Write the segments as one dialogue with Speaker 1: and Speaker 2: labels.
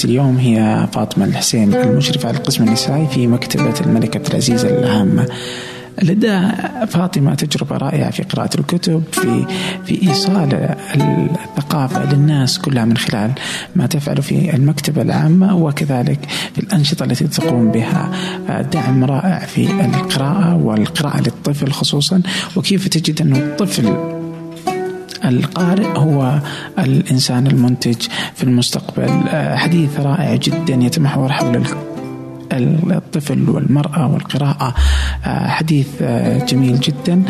Speaker 1: ضيفتي اليوم هي فاطمة الحسين المشرفة على القسم النسائي في مكتبة الملكة عبد العزيز العامة لدى فاطمة تجربة رائعة في قراءة الكتب في في إيصال الثقافة للناس كلها من خلال ما تفعل في المكتبة العامة وكذلك في الأنشطة التي تقوم بها. دعم رائع في القراءة والقراءة للطفل خصوصا وكيف تجد أن الطفل القارئ هو الإنسان المنتج في المستقبل. حديث رائع جدا يتمحور حول الطفل والمرأة والقراءة. حديث جميل جدا.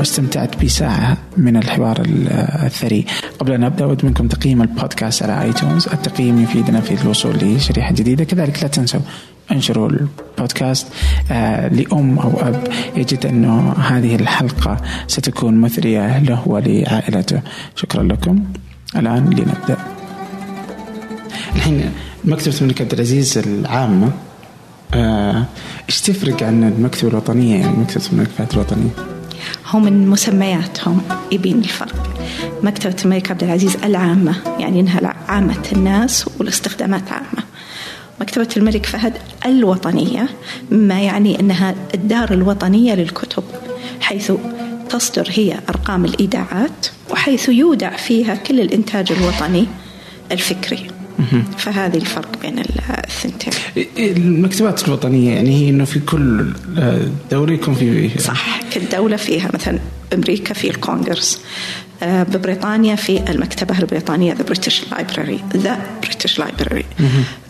Speaker 1: استمتعت بساعة من الحوار الثري. قبل أن أبدأ أود منكم تقييم البودكاست على iTunes. التقييم يفيدنا في الوصول لشريحة جديدة. كذلك لا تنسوا انشروا البودكاست آه لأم أو أب. يجد أنه هذه الحلقة ستكون مثرية له ولعائلته. شكرا لكم. الآن لنبدأ. الحين مكتبة الملك عبد العزيز العامة. آه، إيش تفرق عن المكتبة الوطنية يعني مكتبة الملك فهد الوطنية؟
Speaker 2: هم من مسمياتهم يبين الفرق. مكتبة الملك عبد العزيز العامة يعني إنها عامة الناس والاستخدامات عامة. مكتبة الملك فهد الوطنية ما يعني أنها الدار الوطنية للكتب حيث تصدر هي أرقام الإيداعات وحيث يودع فيها كل الإنتاج الوطني الفكري. فهذه الفرق بين الثنتين.
Speaker 1: المكتبات الوطنية يعني هي أنه في كل دولة يكون في
Speaker 2: صح كل دولة فيها. مثلا أمريكا في الكونغرس آه، ببريطانيا في المكتبة البريطانية The British Library The British Library.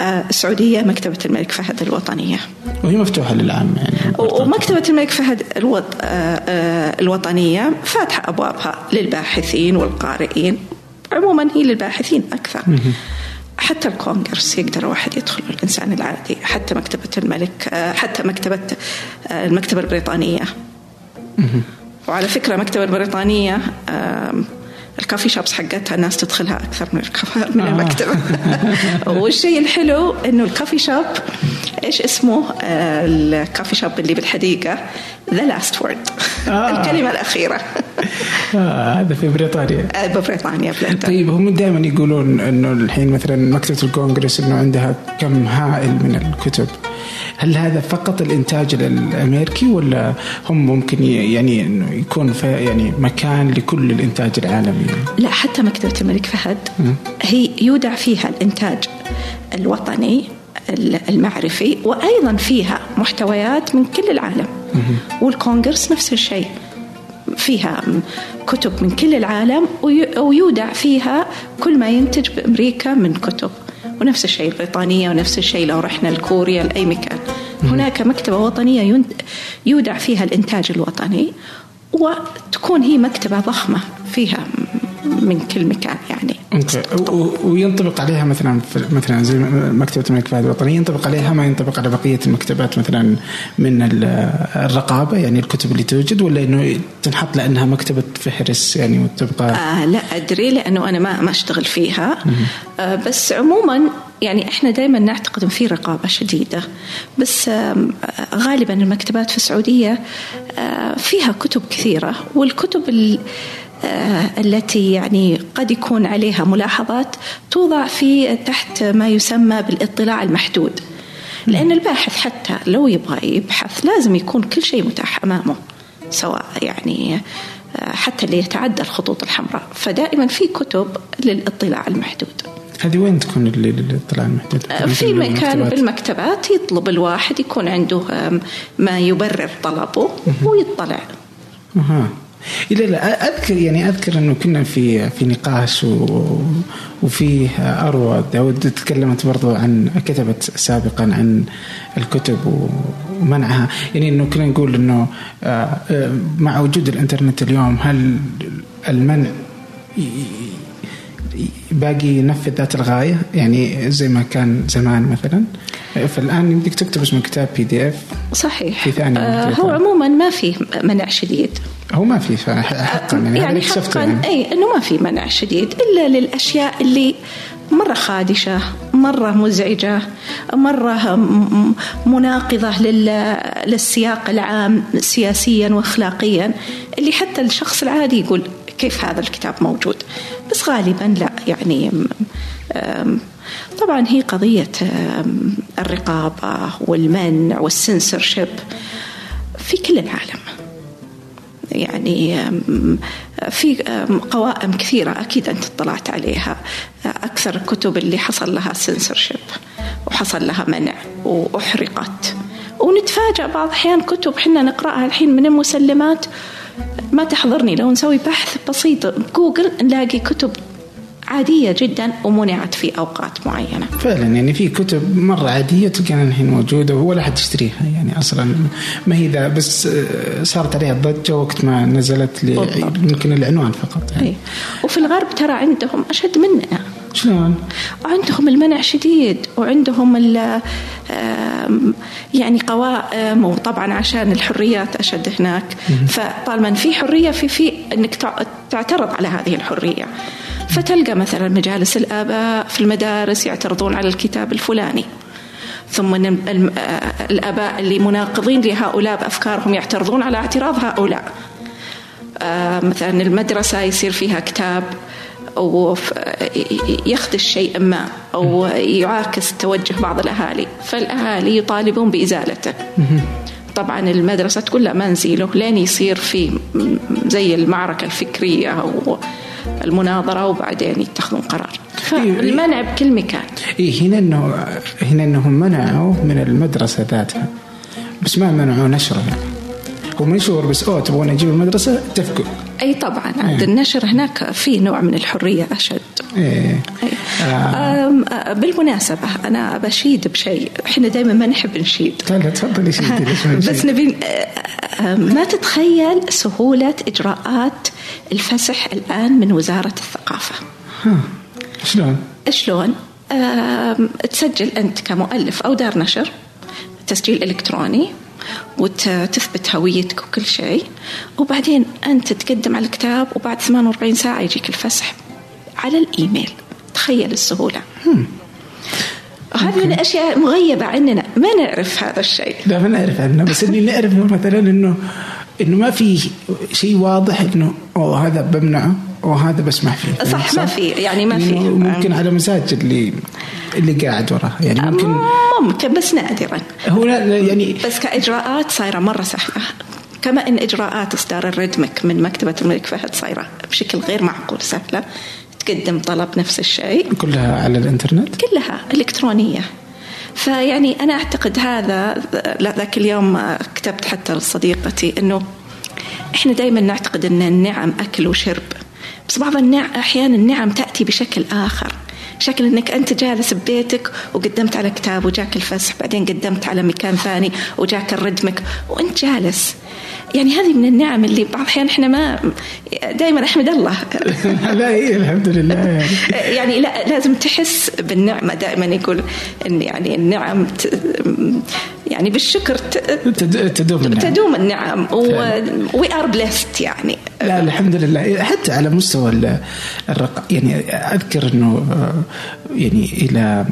Speaker 2: آه، السعودية مكتبة الملك فهد الوطنية.
Speaker 1: وهي مفتوحة للعامة يعني
Speaker 2: ومكتبة الملك فهد الوط... آه، الوطنية فاتحة أبوابها للباحثين والقارئين. عموما هي للباحثين أكثر. حتى الكونغرس يقدر واحد يدخل الإنسان العادي حتى مكتبة الملك حتى مكتبة المكتبة البريطانية. وعلى فكرة المكتبة البريطانية ال coffee shops حقتها الناس تدخلها أكثر من من آه. المكتبة. والشيء الحلو إنه ال coffee shop إيش اسمه؟ ال coffee shop اللي بالحديقة The Last Word الكلمة الأخيرة.
Speaker 1: آه هذا في بريطانيا.
Speaker 2: آه ببريطانيا بلندن
Speaker 1: طيب هم دائما يقولون إنه الحين مثلا مكتبة الكونغرس إنه عندها كم هائل من الكتب. هل هذا فقط الإنتاج الأمريكي ولا هم ممكن يعني إنه يكون في يعني مكان لكل الإنتاج العالمي؟
Speaker 2: لا حتى مكتبه الملك فهد. هي يودع فيها الإنتاج الوطني المعرفي وأيضا فيها محتويات من كل العالم. والكونغرس نفس الشيء. فيها كتب من كل العالم ويودع فيها كل ما ينتج بأمريكا من كتب. ونفس الشيء البريطانية ونفس الشيء لو رحنا لكوريا لأي مكان. هناك مكتبة وطنية يودع فيها الإنتاج الوطني وتكون هي مكتبة ضخمة فيها من كل مكان يعني.
Speaker 1: أوكي. وينطبق عليها مثلا مثلا زي مكتبة الملك فهد الوطنية ينطبق عليها ما ينطبق على بقية المكتبات مثلا من الرقابة يعني الكتب اللي توجد ولا إنه تنحط لأنها مكتبة فهرس يعني وتبقى؟
Speaker 2: آه لا أدري لأنه أنا ما ما أشتغل فيها. آه بس عموما يعني إحنا دائما نعتقد إن في رقابة شديدة. بس غالبا المكتبات في السعودية آه، فيها كتب كثيرة والكتب آه، التي يعني قد يكون عليها ملاحظات توضع في تحت ما يسمى بالاطلاع المحدود لأن الباحث حتى لو يبغى يبحث لازم يكون كل شيء متاح أمامه سواء يعني آه، حتى اللي يتعدى الخطوط الحمراء فدائما في كتب للاطلاع المحدود
Speaker 1: هذه وين تكون الاطلاع المحدود؟
Speaker 2: آه، في مكان بالمكتبات يطلب الواحد يكون عنده ما يبرر طلبه ويطلع.
Speaker 1: أها. لا لا أذكر يعني أذكر أنه كنا في في نقاش وفيه اروى داود تكلمت برضو عن كتبت سابقا عن الكتب ومنعها. يعني إنه كنا نقول إنه آه، آه، مع وجود الإنترنت اليوم هل المنع باقي ينفذ ذات الغاية يعني زي ما كان زمان مثلا. فالآن يمديك تكتب اسمه كتاب بي دي اف
Speaker 2: صحيح. في ثانية آه هو عموما ما في منع شديد.
Speaker 1: هو ما في حقا
Speaker 2: يعني, يعني حقا يعني. أي إنه ما في منع شديد إلا للأشياء اللي مرة خادشة مرة مزعجة مرة مناقضة للسياق العام سياسيا واخلاقيا اللي حتى الشخص العادي يقول كيف هذا الكتاب موجود؟ بس غالبا لا يعني طبعا هي قضية الرقابة والمنع والسنسورشيب في كل العالم. يعني في قوائم كثيرة أكيد أنت اطلعت عليها. أكثر الكتب اللي حصل لها سنسورشيب وحصل لها منع وأحرقت. ونتفاجأ بعض الأحيان كتب حنا نقرأها الحين من المسلمات ما تحضرني لو نسوي بحث بسيط. بجوجل نلاقي كتب عادية جدا ومنعت في أوقات معينة.
Speaker 1: فعلا يعني في كتب مرة عادية تلقاها الحين موجودة ولا حد يشتريها يعني أصلا ما هي ذا بس آه، صارت عليها ضجة وقت ما نزلت يمكن العنوان فقط.
Speaker 2: يعني. وفي الغرب ترى عندهم أشد مننا
Speaker 1: شلون؟
Speaker 2: وعندهم المنع شديد وعندهم يعني قوائم وطبعا عشان الحريات أشد هناك. فطالما في حرية في في إنك تعترض على هذه الحرية. فتلقى مثلا مجالس الآباء في المدارس يعترضون على الكتاب الفلاني. ثم الآباء اللي مناقضين لهؤلاء بأفكارهم يعترضون على اعتراض هؤلاء. آه، مثلا المدرسة يصير فيها كتاب. ويخدش شيء ما أو يعاكس توجه بعض الأهالي. فالأهالي يطالبون بإزالته. طبعا المدرسة تقول لا ما نزيله. لين يصير في زي المعركة الفكرية أو المناظرة وبعدين يتخذون قرار. فالمنع بكل مكان.
Speaker 1: إيه هنا إنه هنا انهم منعوا من المدرسة ذاتها. بس ما منعوا نشرها. هو منشور بس أوه تبغون أجيب المدرسة؟ اتفقوا
Speaker 2: أي طبعا عند إيه. النشر هناك في نوع من الحرية أشد
Speaker 1: إيه.
Speaker 2: أي. آه. بالمناسبة أنا بشيد بشيء إحنا دائما ما نحب نشيد
Speaker 1: لا تفضلي شيدي
Speaker 2: بس نبي ما تتخيل سهولة إجراءات الفسح الآن من وزارة الثقافة
Speaker 1: شلون؟
Speaker 2: شلون؟ تسجل أنت كمؤلف أو دار نشر تسجيل إلكتروني وتثبت هويتك وكل شيء. وبعدين أنت تقدم على الكتاب وبعد 48 ساعة يجيك الفسح على الإيميل. تخيل السهولة. هذه من الأشياء مغيبة عننا. ما نعرف هذا الشيء.
Speaker 1: لا ما نعرف عنه بس اللي نعرفه مثلا انه إنه ما في شيء واضح إنه والله هذا بمنعه وهذا بسمح فيه
Speaker 2: صح, صح ما في يعني ما في.
Speaker 1: ممكن على مزاج اللي اللي قاعد وراه. يعني ممكن
Speaker 2: ممكن بس نادرا.
Speaker 1: هو لا يعني
Speaker 2: بس كإجراءات صايرة مرة سهلة. كما إن إجراءات إصدار الريدمك من مكتبة الملك فهد صايرة بشكل غير معقول سهلة. تقدم طلب نفس الشيء.
Speaker 1: كلها على الإنترنت؟
Speaker 2: كلها إلكترونية. فيعني أنا أعتقد هذا ذاك اليوم كتبت حتى لصديقتي إنه إحنا دائما نعتقد إن النعم أكل وشرب. بس بعض النعم أحيانا النعم تأتي بشكل آخر. شكل إنك أنت جالس ببيتك وقدمت على كتاب وجاك الفسح بعدين قدمت على مكان ثاني وجاك الردمك وإنت جالس يعني هذه من النعم اللي بعض الأحيان إحنا ما دائما أحمد الله.
Speaker 1: لا هي الحمد لله يعني.
Speaker 2: يعني لا لازم تحس بالنعمة دائما يقول إن يعني النعم يعني بالشكر
Speaker 1: تدوم النعم.
Speaker 2: تدوم النعم. we are blessed يعني.
Speaker 1: لا الحمد لله. حتى على مستوى الرق يعني أذكر إنه يعني إلى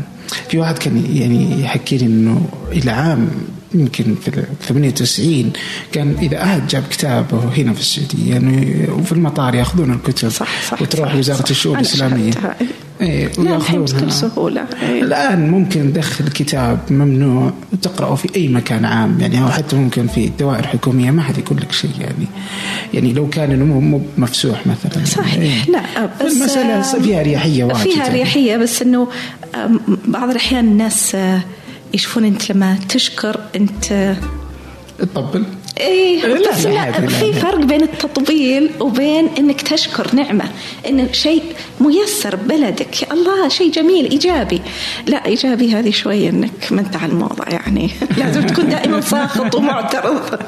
Speaker 1: في واحد كان يعني يحكي لي إنه إلى عام يمكن في 98 كان إذا أحد جاب كتابه هنا في السعودية يعني وفي المطار يأخذون الكتب
Speaker 2: صح صح
Speaker 1: وتروح
Speaker 2: صح
Speaker 1: وزاره الشؤون الإسلامية.
Speaker 2: إيه ويأخذونها. بكل سهولة.
Speaker 1: إيه. الآن ممكن ندخل كتاب ممنوع وتقراه في أي مكان عام يعني أو حتى ممكن في دوائر حكومية ما حد يقول لك شيء يعني يعني لو كان مو مفسوح مثلا.
Speaker 2: صحيح. إيه. لا
Speaker 1: بس المسألة فيها اريحيه واجد
Speaker 2: فيها اريحيه بس إنه بعض الأحيان الناس يشوفون انت لما تشكر انت
Speaker 1: تطبل.
Speaker 2: إيه بس لا في فرق بين التطبيل وبين إنك تشكر نعمة إن شيء ميسر بلدك. يا الله شيء جميل إيجابي. لا إيجابي هذه شوي إنك ما أنت على الموضة يعني. لازم تكون دائما ساخط ومعترض.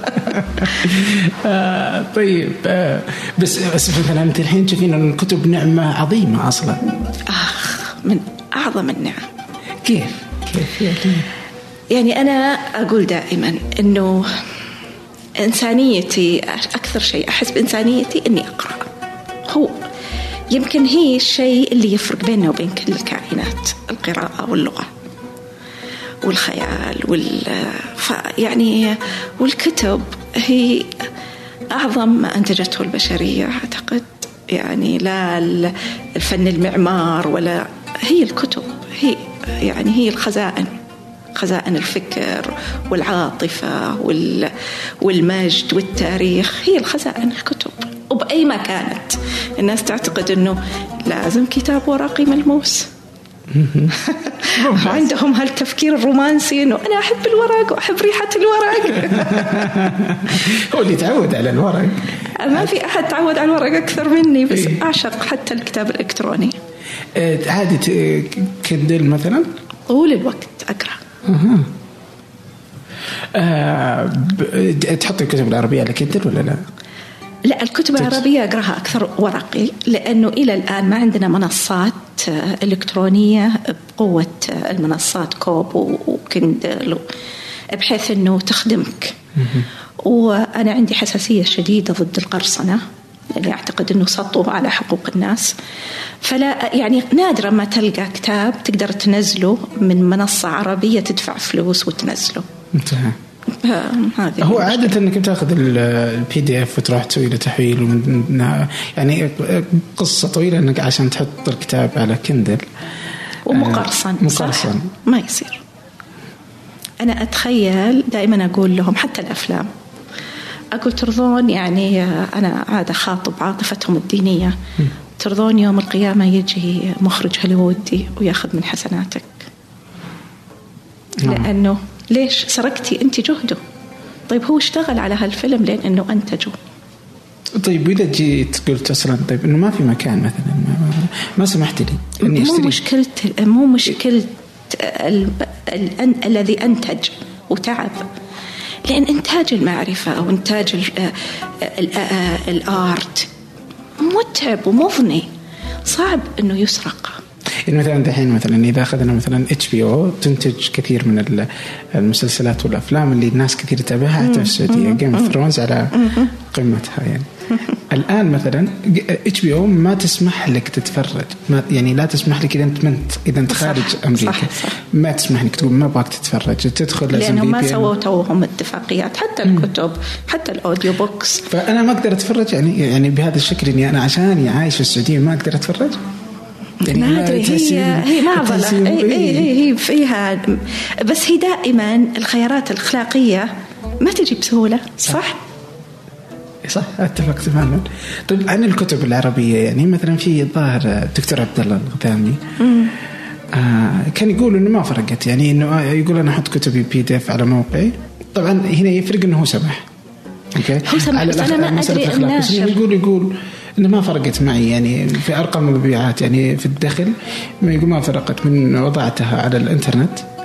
Speaker 1: آه طيب آه بس بس مثلا أنت الحين تشوفين إن الكتب نعمة عظيمة أصلا.
Speaker 2: آخ من أعظم النعم.
Speaker 1: كيف؟ كيف؟ يعني؟
Speaker 2: يعني أنا أقول دائما أنه إنسانيتي أكثر شيء أحس بإنسانيتي إني أقرأ. هو يمكن هي الشيء اللي يفرق بيننا وبين كل الكائنات القراءة واللغة والخيال وال يعني والكتب. هي أعظم ما أنتجته البشرية أعتقد. يعني لا الفن المعمار ولا هي الكتب هي يعني هي الخزائن. خزائن الفكر والعاطفة والمجد والتاريخ هي الخزائن الكتب. وبأي ما كانت. الناس تعتقد أنه لازم كتاب ورقي ملموس. عندهم هالتفكير الرومانسي إنه أنا أحب الورق وأحب ريحة الورق.
Speaker 1: هو اللي تعود على الورق.
Speaker 2: ما في أحد تعود على الورق أكثر مني بس إيه؟ أعشق حتى الكتاب
Speaker 1: الإلكتروني. على Kindle مثلا؟
Speaker 2: طول الوقت
Speaker 1: أقرأ. أه تحطي الكتب العربية على Kindle ولا لا؟
Speaker 2: لا الكتب العربية أقرأها أكثر ورقي لأنه إلى الآن ما عندنا منصات آه، إلكترونية بقوة آه، المنصات Kobo و Kindle بحيث أنه تخدمك. وأنا عندي حساسية شديدة ضد القرصنة. لأني أعتقد أنه سطو على حقوق الناس. فلا يعني نادرا ما تلقى كتاب تقدر تنزله من منصة عربية تدفع فلوس وتنزله.
Speaker 1: انتهى. هذه هو عادة إنك بتاخذ ال PDF وتروح تسوي له تحويل يعني قصة طويلة إنك عشان تحط الكتاب على كندل
Speaker 2: ومقرصن آه مقرصن. ما يصير. أنا أتخيل دائما أقول لهم حتى الأفلام. أقول ترضون يعني أنا عاد أخاطب عاطفتهم الدينية. ترضون يوم القيامة يجي مخرج هوليوودي وياخذ من حسناتك. نعم. لأنه ليش سرقتي أنت جهده؟ طيب هو اشتغل على هالفيلم لين إنه أنتجه.
Speaker 1: طيب وإذا جيت قلت أصلا طيب إنه ما في مكان مثلا ما, ما سمحت لي
Speaker 2: إني أشتري. مو مشكلة مو مشكله الذي أنتج وتعب. لأن إنتاج المعرفة أو إنتاج ال art متعب ومضني صعب إنه يسرق.
Speaker 1: يعني مثلا دحين مثلا إذا أخذنا مثلا HBO تنتج كثير من المسلسلات والأفلام اللي الناس كثير تتابعها حتى في السعوديه Game of Thrones على قمتها يعني. الان مثلا HBO ما تسمح لك تتفرج. ما يعني لا تسمح لك إذا أنت منت إذا أنت خارج صح أمريكا. صح. صح ما تسمح لك تقول ما أبغاك تتفرج. تدخل
Speaker 2: لازم لأنهم ما سووا توهم اتفاقيات حتى الكتب حتى ال audio
Speaker 1: books. فأنا ما أقدر أتفرج يعني يعني بهذا الشكل إني أنا عشاني عايش في السعودية ما أقدر أتفرج.
Speaker 2: يعني ما أدري هي هي معضله اي اي هي فيها بس هي دائما الخيارات الأخلاقية ما تجي بسهولة صح؟
Speaker 1: صح. أتفق تماما. طيب عن الكتب العربية يعني مثلا في الظاهر الدكتور عبد الله الغذامي آه كان يقول إنه ما فرقت يعني إنه يقول أنا أحط كتبي PDF على موقعي. طبعا هنا يفرق إنه هو سمح
Speaker 2: أوكي؟ هو سمح بس أنا ما أدري الناشر
Speaker 1: يقول يقول إنه ما فرقت معي يعني في أرقام المبيعات يعني في الدخل ما يقول ما فرقت من وضعتها على الإنترنت. آه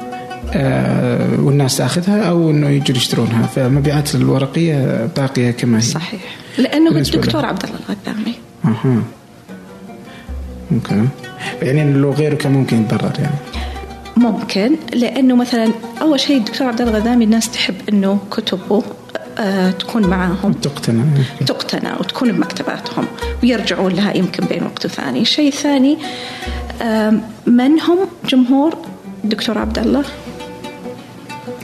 Speaker 1: والناس تاخذها أو إنه يجوا يشترونها. فمبيعات الورقية باقية كما هي.
Speaker 2: صحيح. لأنه الدكتور عبد الله الغدامي
Speaker 1: أها. ممكن. يعني لو غيره كان ممكن يتضرر يعني.
Speaker 2: ممكن لأنه مثلا أول شيء الدكتور عبد الله الغدامي الناس تحب إنه كتبه آه، تكون معاهم.
Speaker 1: تقتنى
Speaker 2: تقتنى وتكون بمكتباتهم ويرجعون لها يمكن بين وقت وثاني الشيء الثاني من هم جمهور الدكتور عبد الله؟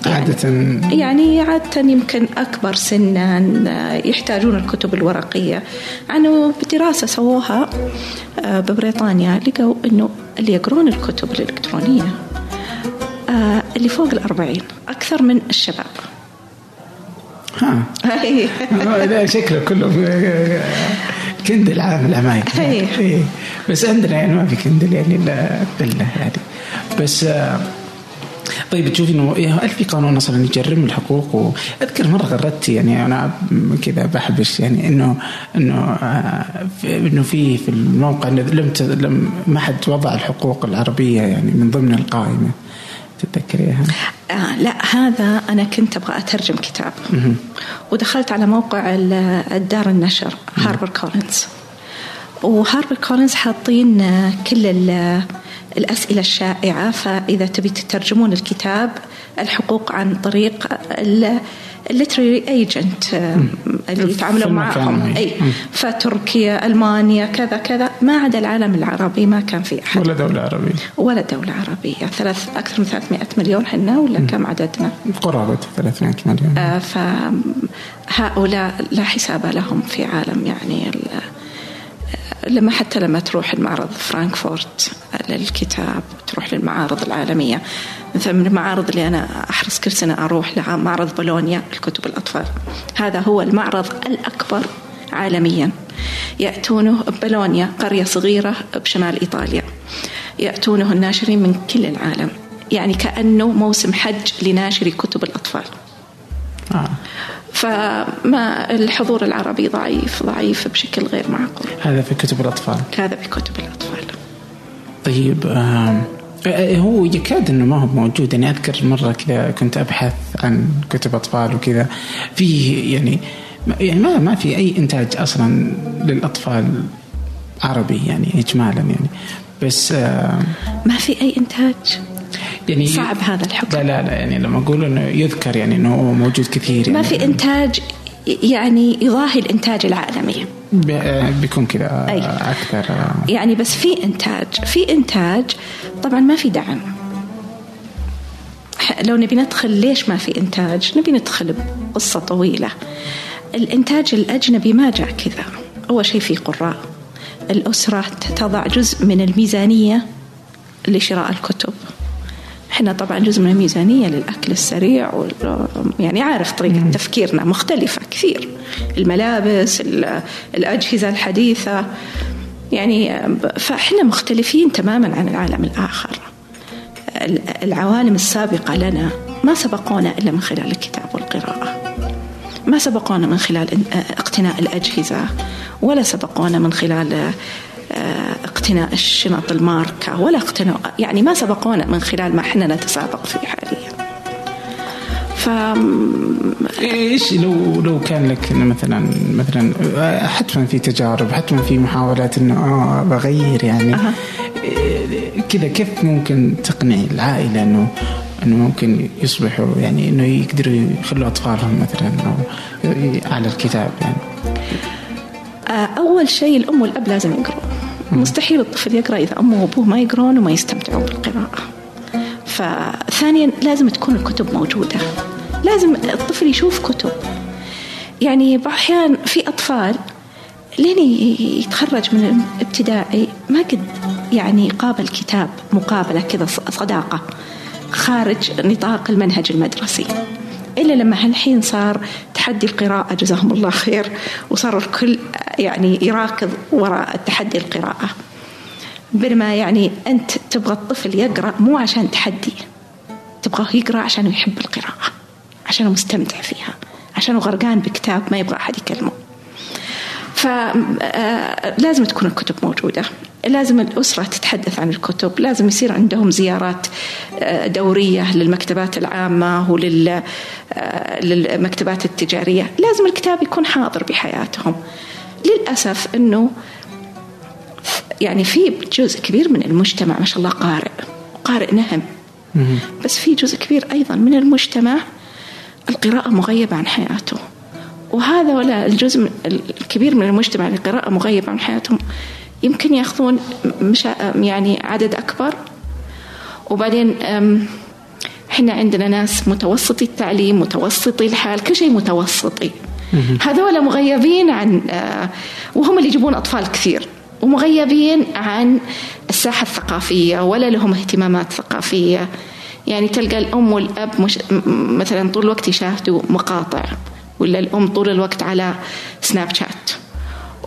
Speaker 1: عادة.
Speaker 2: يعني عادة يمكن أكبر سنا آه، يحتاجون الكتب الورقية. عنه بدراسة سووها آه، ببريطانيا لقوا أنه اللي يقرون الكتب الإلكترونية اللي فوق الأربعين أكثر من الشباب.
Speaker 1: ها. لا شكله كله Kindle عام الاماكن إيه. بس عندنا يعني ما في Kindle يعني إلا قله يعني. بس طيب تشوف إنه إيه، هل في قانون أصلا يجرم الحقوق؟ وأذكر مرة غردت يعني أنا كذا بحبش يعني إنه إنه إنه في في الموقع لم لم ما حد وضع الحقوق العربية يعني من ضمن القائمة. تتذكريها؟
Speaker 2: آه لا هذا أنا كنت أبغى أترجم كتاب. ودخلت على موقع الدار النشر HarperCollins. و HarperCollins حاطين كل الأسئلة الشائعة. فإذا تبي تترجمون الكتاب الحقوق عن طريق ال literary agent اللي يتعاملون معهم أي. فتركيا ألمانيا كذا كذا. ما عدا العالم العربي ما كان في أحد.
Speaker 1: ولا دولة عربية.
Speaker 2: ولا دولة عربية. ثلاث أكثر من 300 مليون حنا ولا كم عددنا؟
Speaker 1: قرابة 300 مليون.
Speaker 2: آه فهؤلاء لا حساب لهم في عالم يعني لما حتى لما تروح المعرض فرانكفورت للكتاب تروح للمعارض العالمية. مثلا من المعارض اللي أنا أحرص كل سنة أروح لها معرض بولونيا لكتب الأطفال. هذا هو المعرض الأكبر عالميا. يأتونه بولونيا قرية صغيرة بشمال إيطاليا. يأتونه الناشرين من كل العالم. يعني كأنه موسم حج لناشري كتب الأطفال. آه. فما الحضور العربي ضعيف ضعيف بشكل غير معقول.
Speaker 1: هذا في كتب الأطفال.
Speaker 2: هذا في كتب الأطفال.
Speaker 1: طيب آه هو يكاد إنه ما هو موجود. يعني أذكر مرة كذا كنت أبحث عن كتب أطفال وكذا. في يعني يعني ما ما في أي إنتاج أصلا للأطفال عربي يعني اجمالا يعني. بس آه
Speaker 2: ما في أي إنتاج؟ يعني صعب هذا الحكم.
Speaker 1: لا لا لا يعني لما أقول إنه يذكر يعني إنه موجود كثير يعني
Speaker 2: ما في إنتاج يعني يضاهي الإنتاج العالمي.
Speaker 1: بيكون كذا أكثر
Speaker 2: يعني بس في إنتاج في إنتاج طبعا ما في دعم. لو نبي ندخل ليش ما في إنتاج؟ نبي ندخل بقصة طويلة. الإنتاج الأجنبي ما جاء كذا. أول شيء في قراء. الأسرة تضع جزء من الميزانية لشراء الكتب. إحنا طبعا جزء من الميزانية للأكل السريع يعني عارف طريقة تفكيرنا مختلفة كثير. الملابس الأجهزة الحديثة. يعني فإحنا مختلفين تماما عن العالم الآخر. العوالم السابقة لنا ما سبقونا إلا من خلال الكتاب والقراءة. ما سبقونا من خلال اقتناء الأجهزة ولا سبقونا من خلال اقتناء الشنط الماركة ولا اقتناء يعني ما سبقونا من خلال ما إحنا نتسابق فيه حاليا. ف
Speaker 1: إيش لو لو كان لك مثلا مثلا حتما في تجارب حتما في محاولات إنه آه بغير يعني أه. كذا كيف ممكن تقنعي العائلة انه إنه ممكن يصبحوا يعني إنه يقدروا يخلوا أطفالهم مثلا أو على الكتاب يعني؟
Speaker 2: أول شيء الأم والأب لازم يقروا مستحيل الطفل يقرأ إذا أمه وأبوه ما يقرون وما يستمتعون بالقراءة. فثانيا لازم تكون الكتب موجودة. لازم الطفل يشوف كتب. يعني أحيانا في أطفال لين يتخرج من الابتدائي ما قد يعني قابل كتاب مقابلة كذا صداقة خارج نطاق المنهج المدرسي. إلا لما هالحين صار تحدي القراءة جزاهم الله خير. وصار الكل يعني يراكض وراء التحدي القراءة. بينما يعني أنت تبغى الطفل يقرأ مو عشان تحدي تبغاه يقرأ عشان يحب القراءة عشان مستمتع فيها عشان غرقان بكتاب ما يبغى أحد يكلمه. فلازم تكون الكتب موجودة. لازم الأسرة تتحدث عن الكتب. لازم يصير عندهم زيارات دورية للمكتبات العامة وللمكتبات التجارية. لازم الكتاب يكون حاضر بحياتهم. للأسف أنه يعني في جزء كبير من المجتمع ما شاء الله قارئ. قارئ نهم. بس في جزء كبير أيضا من المجتمع القراءة مغيبة عن حياته. وهذا ولا الجزء الكبير من المجتمع القراءة مغيبة عن حياتهم يمكن ياخذون مش يعني عدد أكبر. وبعدين إحنا عندنا ناس متوسطي التعليم متوسطي الحال كل شيء متوسطي. هذول مغيبين عن آه، وهم اللي يجيبون أطفال كثير. ومغيبين عن الساحة الثقافية ولا لهم اهتمامات ثقافية. يعني تلقى الأم والأب مش مثلا طول الوقت يشاهدوا مقاطع. ولا الأم طول الوقت على سناب شات.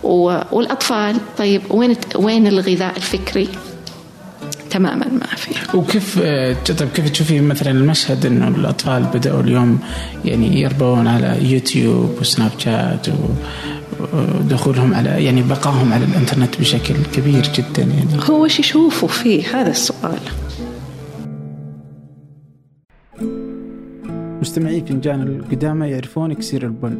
Speaker 2: والأطفال طيب وين وين الغذاء الفكري؟ تماما ما في.
Speaker 1: وكيف طيب كيف تشوفي مثلا المشهد إنه الأطفال بدأوا اليوم يعني يربون على يوتيوب وسناب شات ودخولهم على يعني بقائهم على الإنترنت بشكل كبير جدا يعني؟
Speaker 2: هو وش يشوفوا فيه؟ هذا السؤال.
Speaker 1: مستمعي فنجان القدامى يعرفون إكسير البن.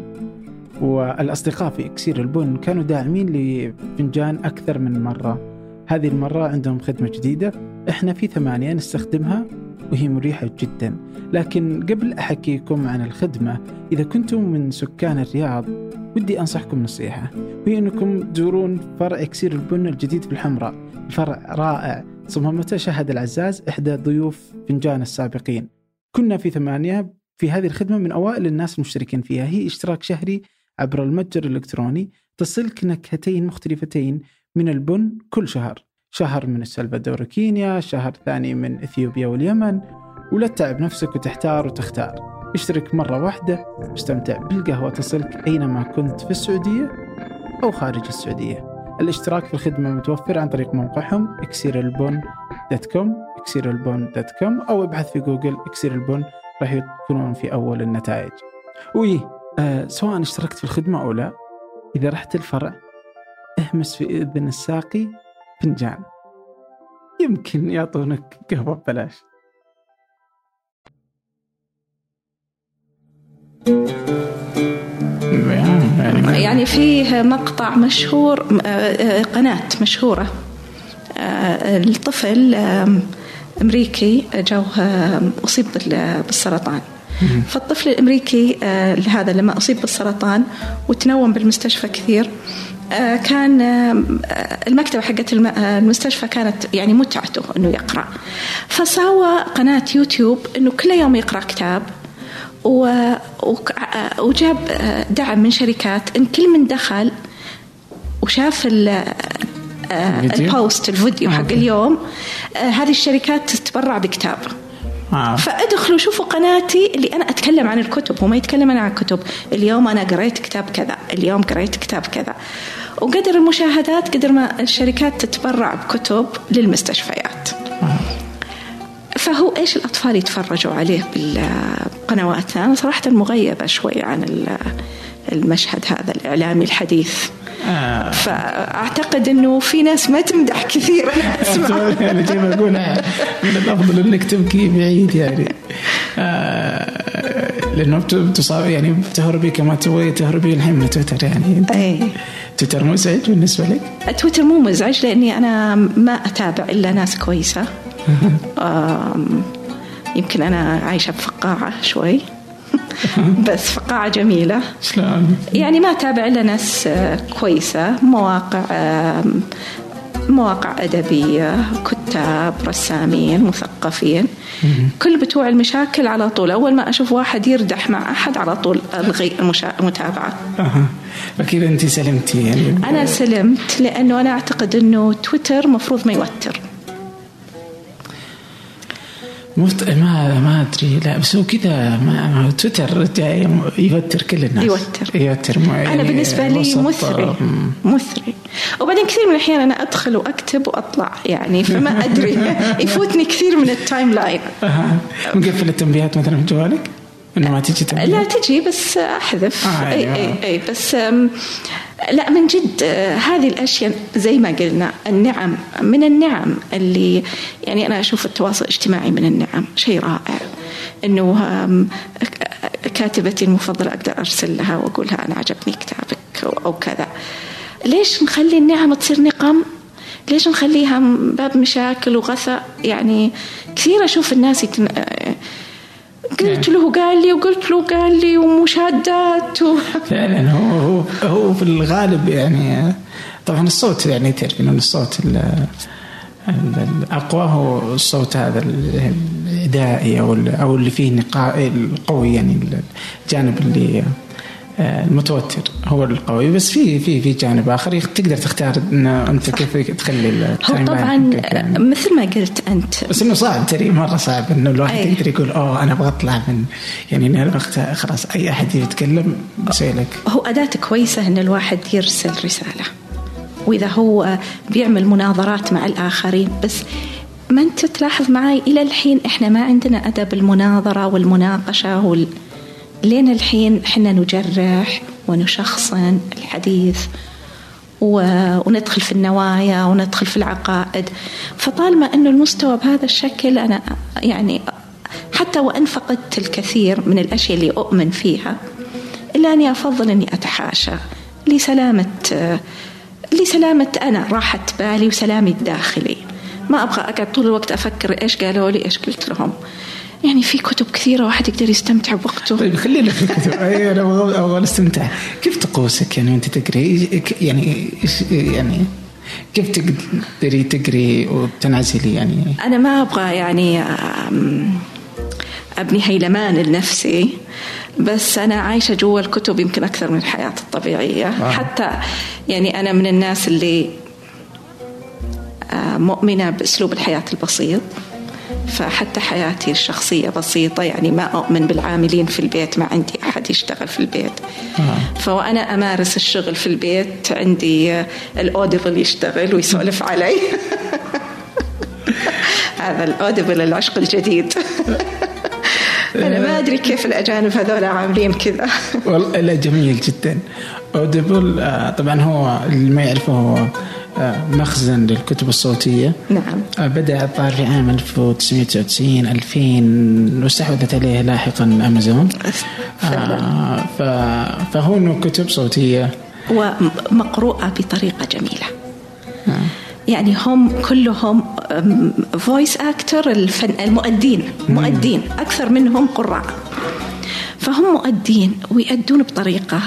Speaker 1: والأصدقاء في إكسير البن كانوا داعمين لفنجان أكثر من مرة. هذه المرة عندهم خدمة جديدة إحنا في ثمانية نستخدمها وهي مريحة جدا. لكن قبل أحكيكم عن الخدمة إذا كنتم من سكان الرياض ودي أنصحكم نصيحة. وهي أنكم تزورون فرع إكسير البن الجديد في الحمراء فرع رائع صممته شهد العزاز إحدى ضيوف فنجان السابقين. كنا في ثمانية في هذه الخدمة من أوائل الناس المشتركين فيها. هي اشتراك شهري عبر المتجر الإلكتروني. تصلك نكهتين مختلفتين من البن كل شهر. شهر من السلفادور كينيا شهر ثاني من إثيوبيا واليمن. ولا تتعب نفسك وتحتار وتختار. اشترك مرة واحدة واستمتع بالقهوة. تصلك أينما كنت في السعودية أو خارج السعودية. الاشتراك في الخدمة متوفر عن طريق موقعهم اكسيرالبون dot com اكسيرالبون dot com أو ابحث في جوجل اكسير البون راح يكونون في أول النتائج. وي آه سواء اشتركت في الخدمة أو لا إذا رحت الفرع اهمس في إذن الساقي فنجان. يمكن يعطونك قهوة ببلاش.
Speaker 2: يعني فيه مقطع مشهور آه، آه، قناة مشهورة آه، الطفل أمريكي جو أصيب بالسرطان. فالطفل الأمريكي هذا لما أصيب بالسرطان وتنوم بالمستشفى كثير كان المكتبة حقت المستشفى كانت يعني متعته إنه يقرأ. فسوى قناة يوتيوب إنه كل يوم يقرأ كتاب وجاب دعم من شركات إن كل من دخل وشاف البوست الفيديو حق اليوم. هذه الشركات تتبرع بكتاب. آه. فادخلوا شوفوا قناتي اللي أنا أتكلم عن الكتب. هو ما يتكلم أنا عن الكتب. اليوم أنا قريت كتاب كذا. اليوم قريت كتاب كذا. وقدر المشاهدات قدر ما الشركات تتبرع بكتب للمستشفيات. آه. فهو إيش الأطفال يتفرجوا عليه بالقنوات؟ أنا صراحة مغيبة شوي عن المشهد هذا الإعلامي الحديث. آه. فأعتقد إنه في ناس ما تمدح كثير أنا اسمع
Speaker 1: يعني زي ما أقول؟ من الأفضل إنك تبكي بعيد يعني. آه لأنه تصاب يعني تهربي كما تبغي تهربي الحين من تويتر يعني.
Speaker 2: اي
Speaker 1: تويتر مزعج بالنسبة لك؟
Speaker 2: تويتر مو مزعج لأني أنا ما أتابع إلا ناس كويسة. يمكن أنا عايشة بفقاعة شوي. بس فقاعة جميلة.
Speaker 1: شلون؟
Speaker 2: يعني ما أتابع إلا ناس آه، كويسة مواقع مواقع أدبية كتاب رسامين مثقفين. كل بتوع المشاكل على طول. أول ما أشوف واحد يردح مع أحد على طول ألغي المتابعة.
Speaker 1: أه. فكذا أنت سلمتي؟ يعني
Speaker 2: أنا سلمت لأنه أنا أعتقد أنه تويتر مفروض ما يوتر.
Speaker 1: مفت... ما ما أدري. لا بس هو كذا ما تويتر يوتر كل الناس.
Speaker 2: يوتر.
Speaker 1: يوتر
Speaker 2: يعني أنا بالنسبة لي مثري. مثري. وبعدين كثير من الأحيان أنا أدخل وأكتب وأطلع يعني فما أدري. يفوتني كثير من ال timeline.
Speaker 1: مقفل التنبيهات مثلا في جوالك؟ إنه ما تجي
Speaker 2: تنبيه؟ لا تجي بس أحذف. آه أي أي أي. بس لا من جد هذه الأشياء زي ما قلنا النعم من النعم اللي يعني أنا أشوف التواصل الاجتماعي من النعم شيء رائع. إنه كاتبتي المفضلة أقدر أرسل لها وأقول لها أنا عجبني كتابك أو كذا. ليش نخلي النعم تصير نقم؟ ليش نخليها باب مشاكل وغثاء؟ يعني كثير أشوف الناس يتن... قلت له قال لي وقلت له قال لي ومشادات و...
Speaker 1: فعلا هو هو هو في الغالب يعني طبعا الصوت يعني تعرف إنه الصوت الأقوى هو الصوت هذا الإدائي أو أو اللي فيه نقاء القوي يعني الجانب اللي المتوتر هو القوي. بس في في في جانب آخر تقدر تختار انه أنت كيف تخلي
Speaker 2: هو طبعا يعني. مثل ما قلت أنت.
Speaker 1: بس إنه صعب ترى مرة صعب إنه الواحد أيه. يقدر يقول أوه أنا أبغى أطلع من يعني أنا خلاص أي أحد يتكلم بسوي لك.
Speaker 2: هو أداة كويسة إن الواحد يرسل رسالة. وإذا هو بيعمل مناظرات مع الآخرين بس ما أنت تلاحظ معي إلى الحين إحنا ما عندنا أدب المناظرة والمناقشة وال لين الحين إحنا نجرح ونشخصن الحديث وندخل في النوايا وندخل في العقائد. فطالما إنه المستوى بهذا الشكل أنا يعني حتى وإن فقدت الكثير من الأشياء اللي أؤمن فيها إلا أني أفضل أني أتحاشى. لسلامة لسلامة أنا راحه بالي وسلامي الداخلي. ما أبغى أقعد طول الوقت أفكر إيش قالوا لي إيش قلت لهم. يعني في كتب كثيرة واحد يقدر يستمتع بوقته.
Speaker 1: طيب خلينا في الكتب. أي أنا أبغى أستمتع. كيف طقوسك؟ يعني وأنت تقري؟ يعني يعني كيف تقدري تقري وتنعزلي؟ يعني
Speaker 2: أنا ما أبغى يعني أبني هيلمان لنفسي بس أنا عايشة جوا الكتب يمكن أكثر من الحياة الطبيعية.
Speaker 1: آه.
Speaker 2: حتى يعني أنا من الناس اللي آه، مؤمنة بأسلوب الحياة البسيط. فحتى حياتي الشخصية بسيطة يعني ما أؤمن بالعاملين في البيت ما عندي أحد يشتغل في البيت.
Speaker 1: آه.
Speaker 2: فوأنا أمارس الشغل في البيت عندي الأوديبل يشتغل ويسولف علي. هذا الأوديبل العشق الجديد. أنا ما أدري كيف الأجانب هذول عاملين كذا.
Speaker 1: والله لا جميل جدا. أوديبل آه طبعا هو اللي ما يعرفه هو مخزن للكتب الصوتية.
Speaker 2: نعم.
Speaker 1: آه بدأ الظاهر في عام 1999 2000 واستحوذت عليه لاحقا أمازون. آه ف- فهو انه كتب صوتية.
Speaker 2: ومقروءة بطريقة جميلة. يعني هم كلهم فويس أكتر الفن المؤدين مؤدين أكثر منهم قراء. فهم مؤدين ويأدون بطريقة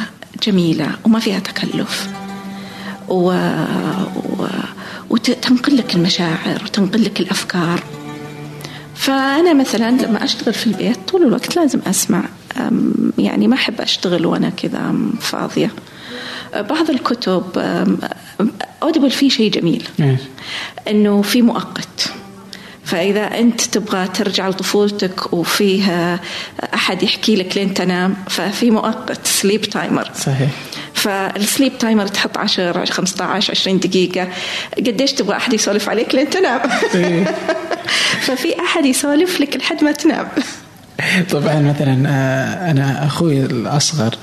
Speaker 2: جميلة وما فيها تكلف. و... و... وتنقل لك المشاعر وتنقل لك الأفكار. فأنا مثلا لما أشتغل في البيت طول الوقت لازم أسمع يعني ما أحب أشتغل وأنا كذا فاضية. بعض الكتب Audible فيه شيء جميل؟ أنه في مؤقت. فإذا أنت تبغى ترجع لطفولتك وفيها أحد يحكي لك لين تنام ففي مؤقت sleep timer
Speaker 1: صحيح.
Speaker 2: فال sleep timer تحط 10 15 20 دقيقة قديش تبغى أحد يسولف عليك لين تنام
Speaker 1: إيه.
Speaker 2: ففي أحد يسولف لك لحد ما تنام
Speaker 1: طبعا مثلا آه، أنا أخوي الأصغر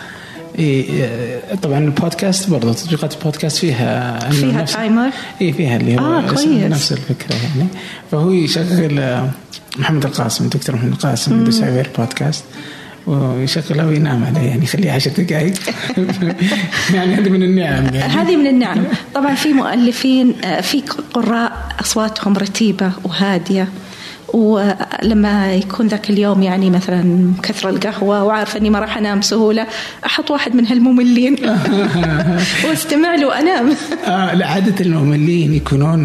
Speaker 1: إيه آه، طبعا البودكاست برضه تطبيقات البودكاست فيها
Speaker 2: فيها
Speaker 1: نفس-
Speaker 2: timer؟
Speaker 1: إي فيها اللي هو
Speaker 2: آه، كويس.
Speaker 1: نفس الفكرة يعني فهو يشغل آه، محمد القاسم دكتور محمد القاسم بودكاست ويشغله وينام عليه يعني يخليه عشر دقائق يعني هذه من النعم يعني.
Speaker 2: هذه من النعم. طبعا في مؤلفين آه، في قراء أصواتهم رتيبة وهادية. ولما يكون ذاك اليوم يعني مثلا كثر القهوة وعارفة أني ما راح أنام سهولة أحط واحد من هالمملين وأستمع له وأنام
Speaker 1: آه لا عادة المملين يكونون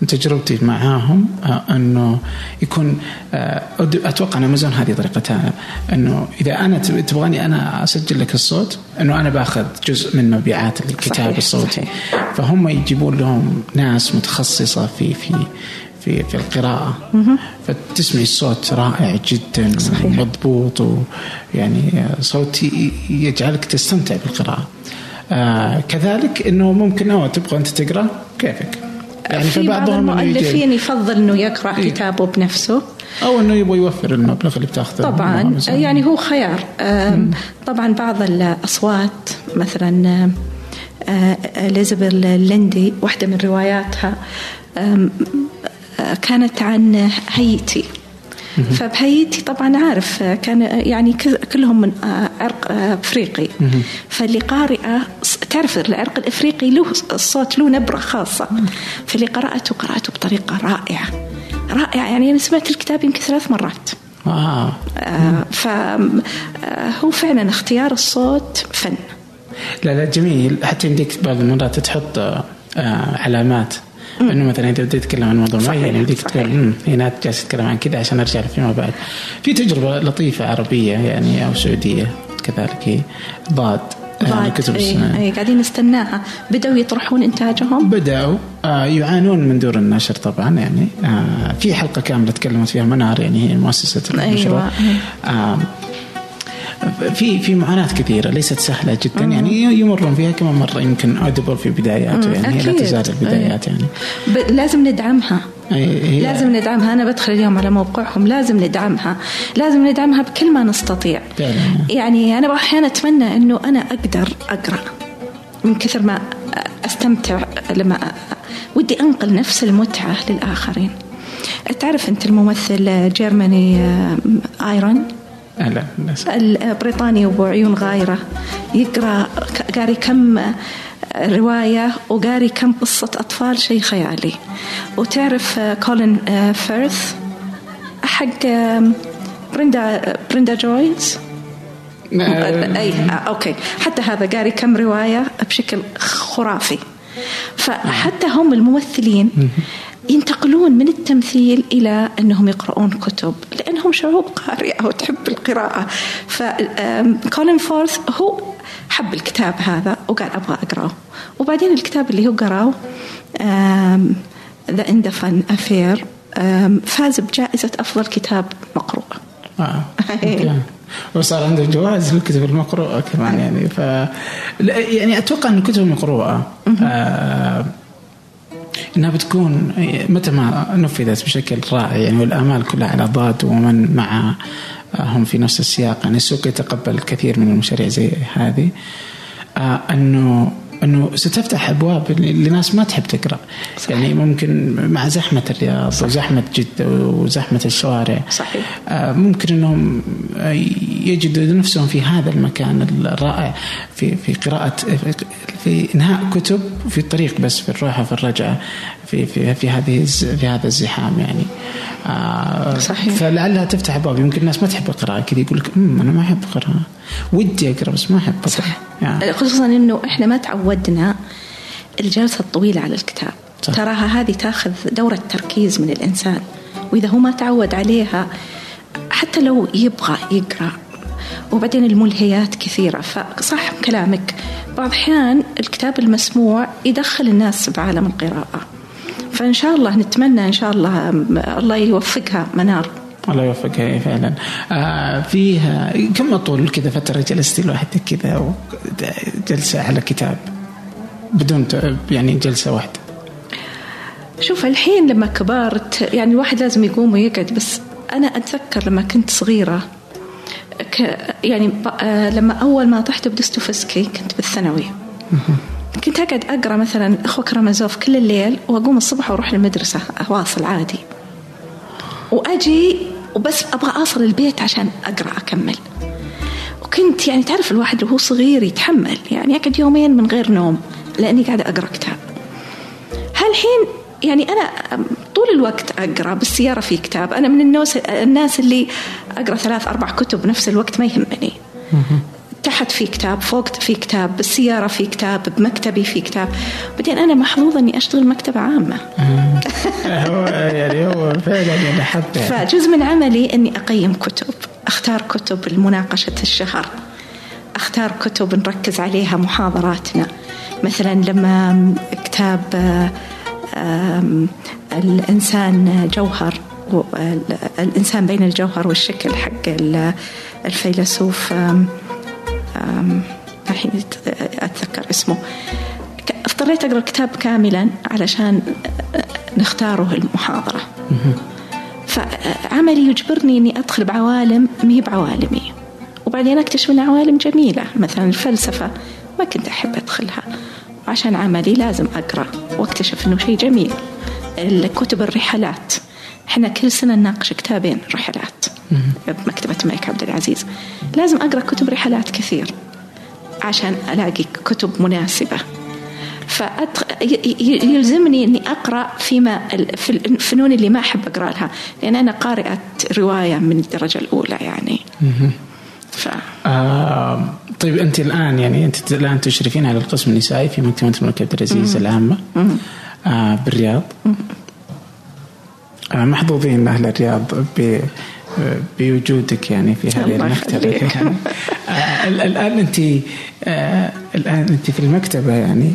Speaker 1: من تجربتي معاهم آه أنه يكون آه أتوقع أن أمازون هذه طريقتها أنه إذا أنا تب- تبغاني أنا أسجل لك الصوت أنه أنا باخذ جزء من مبيعات الكتاب
Speaker 2: صحيح،
Speaker 1: الصوتي
Speaker 2: صحيح.
Speaker 1: فهم يجيبون لهم ناس متخصصة في في في في القراءة. فتسمعي الصوت رائع جدا
Speaker 2: صحيح.
Speaker 1: ومضبوط ويعني صوت يجعلك تستمتع بالقراءة. آه كذلك إنه ممكن أو تبغى أنت تقرأ؟ كيفك؟ يعني
Speaker 2: في بعض المؤلفين يفضل أنه يقرأ
Speaker 1: إيه.
Speaker 2: كتابه بنفسه.
Speaker 1: أو إنه يبغى يوفر المبلغ اللي بتاخذه.
Speaker 2: طبعا. يعني هو خيار. طبعا بعض الأصوات مثلا آه، إليزابيث ليندي واحدة من رواياتها. كانت عن هايتي فبهايتي طبعا عارف آه، كان آه، يعني كلهم من آه، عرق آه، افريقي فاللي قارئه تعرف العرق الإفريقي له الصوت له نبرة خاصة. فاللي قرأته قرأته بطريقة رائعة. رائعة يعني أنا سمعت الكتاب يمكن ثلاث مرات.
Speaker 1: آه.
Speaker 2: فهو فعلا اختيار الصوت فن.
Speaker 1: لا لا جميل. حتى يمديك بعض المرات تحط آه علامات. إنه مثلا اذا بديت تتكلم عن موضوع معين يمديك
Speaker 2: صحيح.
Speaker 1: تقول "أمم، هنا جالس تتكلم عن كذا عشان أرجع فيما بعد. في تجربة لطيفة عربية يعني أو سعودية كذلك هي ضاد آه، لكتب
Speaker 2: إيه،
Speaker 1: السنة.
Speaker 2: إيه، قاعدين نستناها بدأوا يطرحون إنتاجهم
Speaker 1: بدأوا آه يعانون من دور النشر طبعا يعني آه في حلقة كاملة تكلمت فيها منار يعني هي مؤسسة المشروع
Speaker 2: أيوة.
Speaker 1: آه في في معاناة كثيرة ليست سهلة جدا يعني يمرون فيها كما مر يمكن اوديبل في بداياته يعني هي لا
Speaker 2: أكيد.
Speaker 1: تزال البدايات يعني.
Speaker 2: ب- لازم ندعمها.
Speaker 1: هي
Speaker 2: لازم ندعمها. أنا بدخل اليوم على موقعهم. لازم ندعمها. لازم ندعمها بكل ما نستطيع.
Speaker 1: فعلا.
Speaker 2: يعني أنا أحيانا أتمنى أنه أنا أقدر أقرأ. من كثر ما أستمتع لما ودي أنقل نفس المتعة للآخرين. تعرف أنت الممثل جيرماني آيرون؟ البريطاني وابو عيون غايرة يقرأ ك- قاري كم رواية وقاري كم قصة أطفال شيء خيالي وتعرف كولين فيرث؟ حق بريدجت بريدجت جونز أي okay. حتى هذا قاري كم رواية بشكل خرافي. فحتى هم الممثلين ينتقلون من التمثيل إلى أنهم يقرؤون كتب. لأنهم شعوب قارئة وتحب القراءة. فكولين فيرث هو حب الكتاب هذا وقال أبغى أقرأه. وبعدين الكتاب اللي هو قرأه ذا اندفن أفير فاز بجائزة أفضل كتاب مقروء.
Speaker 1: آه. وصار عنده جوائز للكتب المقروءة كمان يعني ف يعني أتوقع أن الكتب المقروءة آه إنها بتكون متى ما نفذت بشكل رائع يعني والآمال كلها على ضاد ومن معهم في نفس السياق. يعني السوق يتقبل الكثير من المشاريع زي هذه. آه أنه أنه ستفتح أبواب لناس ما تحب تقرأ صحيح. يعني ممكن مع زحمة الرياض صحيح. وزحمة جدة وزحمة الشوارع
Speaker 2: صحيح
Speaker 1: آه، ممكن أنهم يجدوا نفسهم في هذا المكان الرائع في في قراءة في إنهاء كتب في الطريق بس في الروحه في الرجعة في في في هذه في هذا الزحام يعني.
Speaker 2: آه صحيح.
Speaker 1: فلعلها تفتح ابواب يمكن الناس ما تحب القراءة. كذا يقول لك أنا ما أحب اقرا ودي أقرأ بس ما أحب اقرا
Speaker 2: صح يعني. خصوصا إنه إحنا ما تعودنا الجلسة الطويلة على الكتاب. صح. تراها هذه تأخذ دورة تركيز من الإنسان. وإذا هو ما تعود عليها حتى لو يبغى يقرأ وبعدين الملهيات كثيرة. فصح كلامك بعض الأحيان الكتاب المسموع يدخل الناس بعالم القراءة. فإن شاء الله نتمنى إن شاء الله الله يوفقها منار.
Speaker 1: الله يوفقها فعلا. آه فيها كم طول كذا فترة جلستي لوحدك كذا؟ جلسة على كتاب بدون يعني جلسة واحدة.
Speaker 2: شوف الحين لما كبرت يعني الواحد لازم يقوم ويقعد بس أنا أتذكر لما كنت صغيرة يعني آه، لما أول ما طحت بدوستوفسكي كنت بالثانوي. كنت أقعد أقرأ مثلا أخوة كرامازوف كل الليل وأقوم الصبح وأروح المدرسة أواصل عادي. وأجي وبس أبغى أوصل البيت عشان أقرأ أكمل. وكنت يعني تعرف الواحد وهو صغير يتحمل يعني أقعد يومين من غير نوم لأني قاعدة أقرأ كتاب. هالحين يعني أنا طول الوقت أقرأ بالسيارة في كتاب. أنا من الناس اللي أقرأ ثلاث أربع كتب بنفس الوقت ما يهمني. تحت في كتاب فوق في كتاب بالسيارة في كتاب بمكتبي في كتاب. بعدين أنا محظوظة أني أشتغل مكتبة عامة.
Speaker 1: هو يعني هو فعلا يعني حتى
Speaker 2: فجزء من عملي أني أقيم كتب. أختار كتب لمناقشة الشهر. أختار كتب نركز عليها محاضراتنا. مثلا لما كتاب الإنسان جوهر الإنسان بين الجوهر والشكل حق الفيلسوف الحين أتذكر اسمه. اضطريت أقرأ الكتاب كاملا علشان نختاره المحاضرة. فعملي يجبرني أني أدخل بعوالم مي بعوالمي. وبعدين أكتشف أن عوالم جميلة مثلا الفلسفة. ما كنت أحب أدخلها. عشان عملي لازم أقرأ وأكتشف أنه شيء جميل. الكتب الرحلات. إحنا كل سنة نناقش كتابين رحلات. بمكتبة الملك عبد العزيز. لازم أقرأ كتب رحلات كثير عشان ألاقي كتب مناسبة. فيلزمني إني أقرأ فيما في الفنون اللي ما أحب أقرأ لها. لأن أنا قارئة رواية من الدرجة الأولى يعني.
Speaker 1: ف... آه طيب أنت الآن يعني أنت الآن تشرفين على القسم النسائي في مكتبة الملك عبد العزيز العامة آه بالرياض. آه محظوظين أهل الرياض ب بوجودك يعني في هذه المكتبة. آه الآن أنت آه الآن أنت في المكتبة يعني.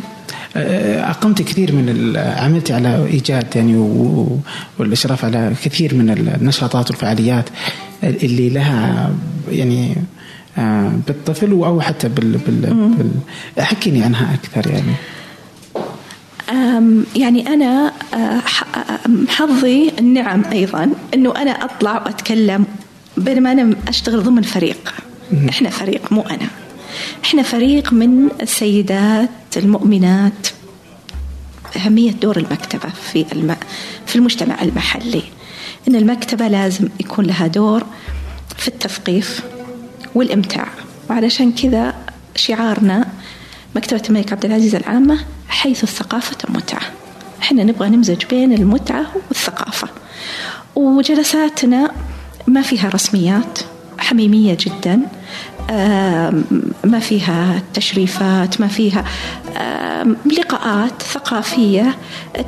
Speaker 1: آه، أقمت كثير من عملت على إيجاد يعني والإشراف على كثير من النشاطات والفعاليات اللي لها يعني بالطفل أو حتى بال, بال, بال حكيني عنها أكثر يعني.
Speaker 2: يعني أنا حظي النعم أيضا أنه أنا أطلع وأتكلم بينما أنا أشتغل ضمن فريق. إحنا فريق مو أنا. إحنا فريق من السيدات المؤمنات. أهمية دور المكتبة في الم... في المجتمع المحلي. إن المكتبة لازم يكون لها دور في التثقيف والإمتاع. وعلشان كذا شعارنا مكتبة الملك عبد العزيز العامة حيث الثقافة متعة. إحنا نبغى نمزج بين المتعة والثقافة. وجلساتنا ما فيها رسميات حميمية جدا. ما فيها تشريفات ما فيها لقاءات ثقافية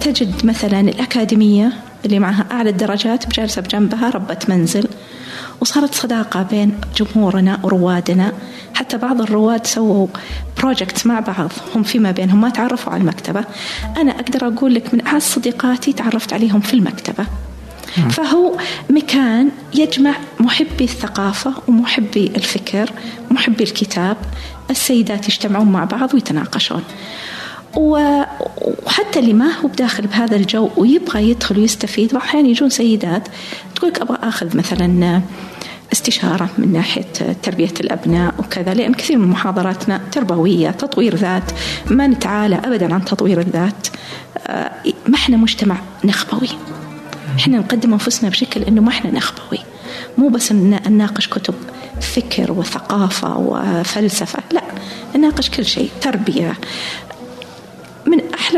Speaker 2: تجد مثلا الأكاديمية اللي معها أعلى الدرجات بجالسة بجنبها ربة منزل. وصارت صداقة بين جمهورنا وروادنا. حتى بعض الرواد سووا بروجكت مع بعض هم فيما بينهم ما تعرفوا على المكتبة. أنا أقدر أقول لك من أعز صديقاتي تعرفت عليهم في المكتبة. فهو مكان يجمع محبي الثقافة ومحبي الفكر ومحبي الكتاب. السيدات يجتمعون مع بعض ويتناقشون. وحتى اللي ما هو بداخل بهذا الجو ويبغى يدخل ويستفيد واحيانا يجون سيدات تقول أبغى آخذ مثلا استشارة من ناحية تربية الأبناء وكذا لأن كثير من محاضراتنا تربوية تطوير ذات ما نتعالى أبدا عن تطوير الذات. ما إحنا مجتمع نخبوي. إحنا نقدم أنفسنا بشكل إنه ما إحنا نخبوي. مو بس نناقش كتب فكر وثقافة وفلسفة لا نناقش كل شيء تربية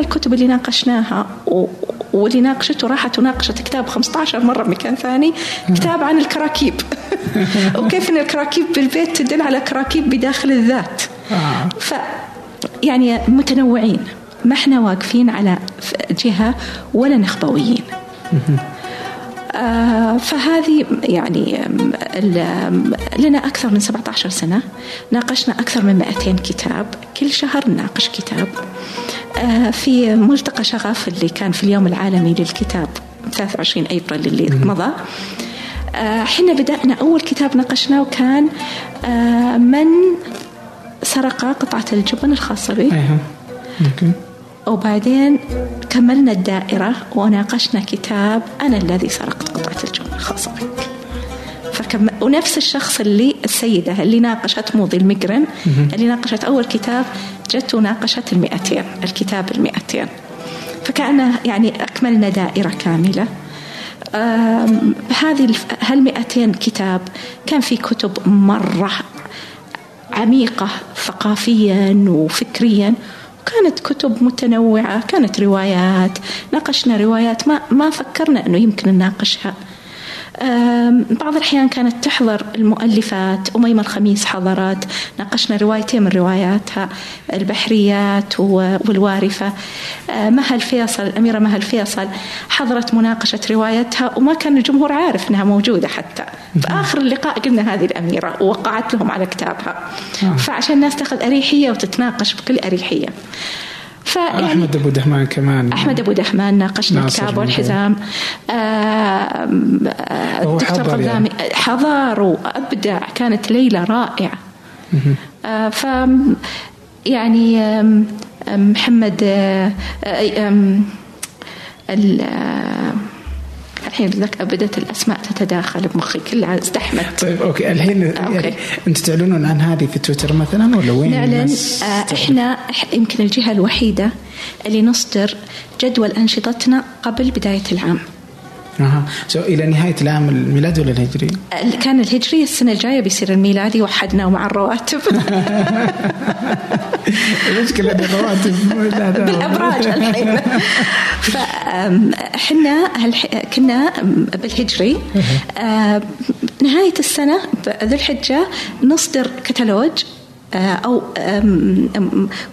Speaker 2: الكتب اللي ناقشناها واللي ناقشته راحت وناقشت كتاب 15 مرة بمكان ثاني كتاب عن الكراكيب. وكيف أن الكراكيب بالبيت تدل على كراكيب بداخل الذات. آه. ف يعني متنوعين. ما إحنا واقفين على جهة ولا نخبويين. آه فهذه يعني لنا أكثر من 17 سنة. ناقشنا أكثر من 200 كتاب. كل شهر نناقش كتاب. آه في ملتقى شغف اللي كان في اليوم العالمي للكتاب 23 أبريل اللي مضى. آه حين بدأنا أول كتاب ناقشناه وكان آه من سرق قطعة الجبن الخاصة به. وبعدين كملنا الدائرة وناقشنا كتاب أنا الذي سرقت قطعة الجبن الخاصة بك. فكم ونفس الشخص اللي السيدة اللي ناقشت موضي المقرن اللي ناقشت أول كتاب جت وناقشت المئتين الكتاب المئتين. فكأن يعني أكملنا دائرة كاملة. هذه هالمئتين كتاب كان في كتب مرة عميقة ثقافيا وفكريا. كانت كتب متنوعة كانت روايات. ناقشنا روايات ما ما فكرنا أنه يمكن نناقشها. بعض الأحيان كانت تحضر المؤلفات أميمة الخميس حضرت ناقشنا روايتين من رواياتها البحريات والوارفة. مها الفيصل الأميرة مها الفيصل حضرت مناقشة روايتها وما كان الجمهور عارف أنها موجودة حتى. في آخر اللقاء قلنا هذه الأميرة ووقعت لهم على كتابها. آه. فعشان الناس تاخذ أريحية وتتناقش بكل أريحية.
Speaker 1: فيعني أحمد أبو دهمان كمان.
Speaker 2: أحمد أبو دهمان ناقشنا الكتاب والحزام. الدكتور غذامي يعني. حضر وأبدع كانت ليلة رائعة. آه ف يعني محمد آه، الحين ذاك بدات الأسماء تتداخل بمخي كلها ازدحمت.
Speaker 1: طيب okay. الحين okay. يعني أنت تعلنون عن هذه في تويتر مثلا ولا وين
Speaker 2: نعلن آه إحنا يمكن الجهة الوحيدة اللي نصدر جدول أنشطتنا قبل بداية العام.
Speaker 1: أها. سو إلى نهاية العام الميلادي ولا الهجري؟
Speaker 2: كان الهجري السنة الجاية بيصير الميلادي وحدناه مع الرواتب.
Speaker 1: المشكلة ان الرواتب
Speaker 2: بالأبراج الحين. فاحنا كنا بالهجري. نهاية السنة ذو الحجة نصدر كتالوج أو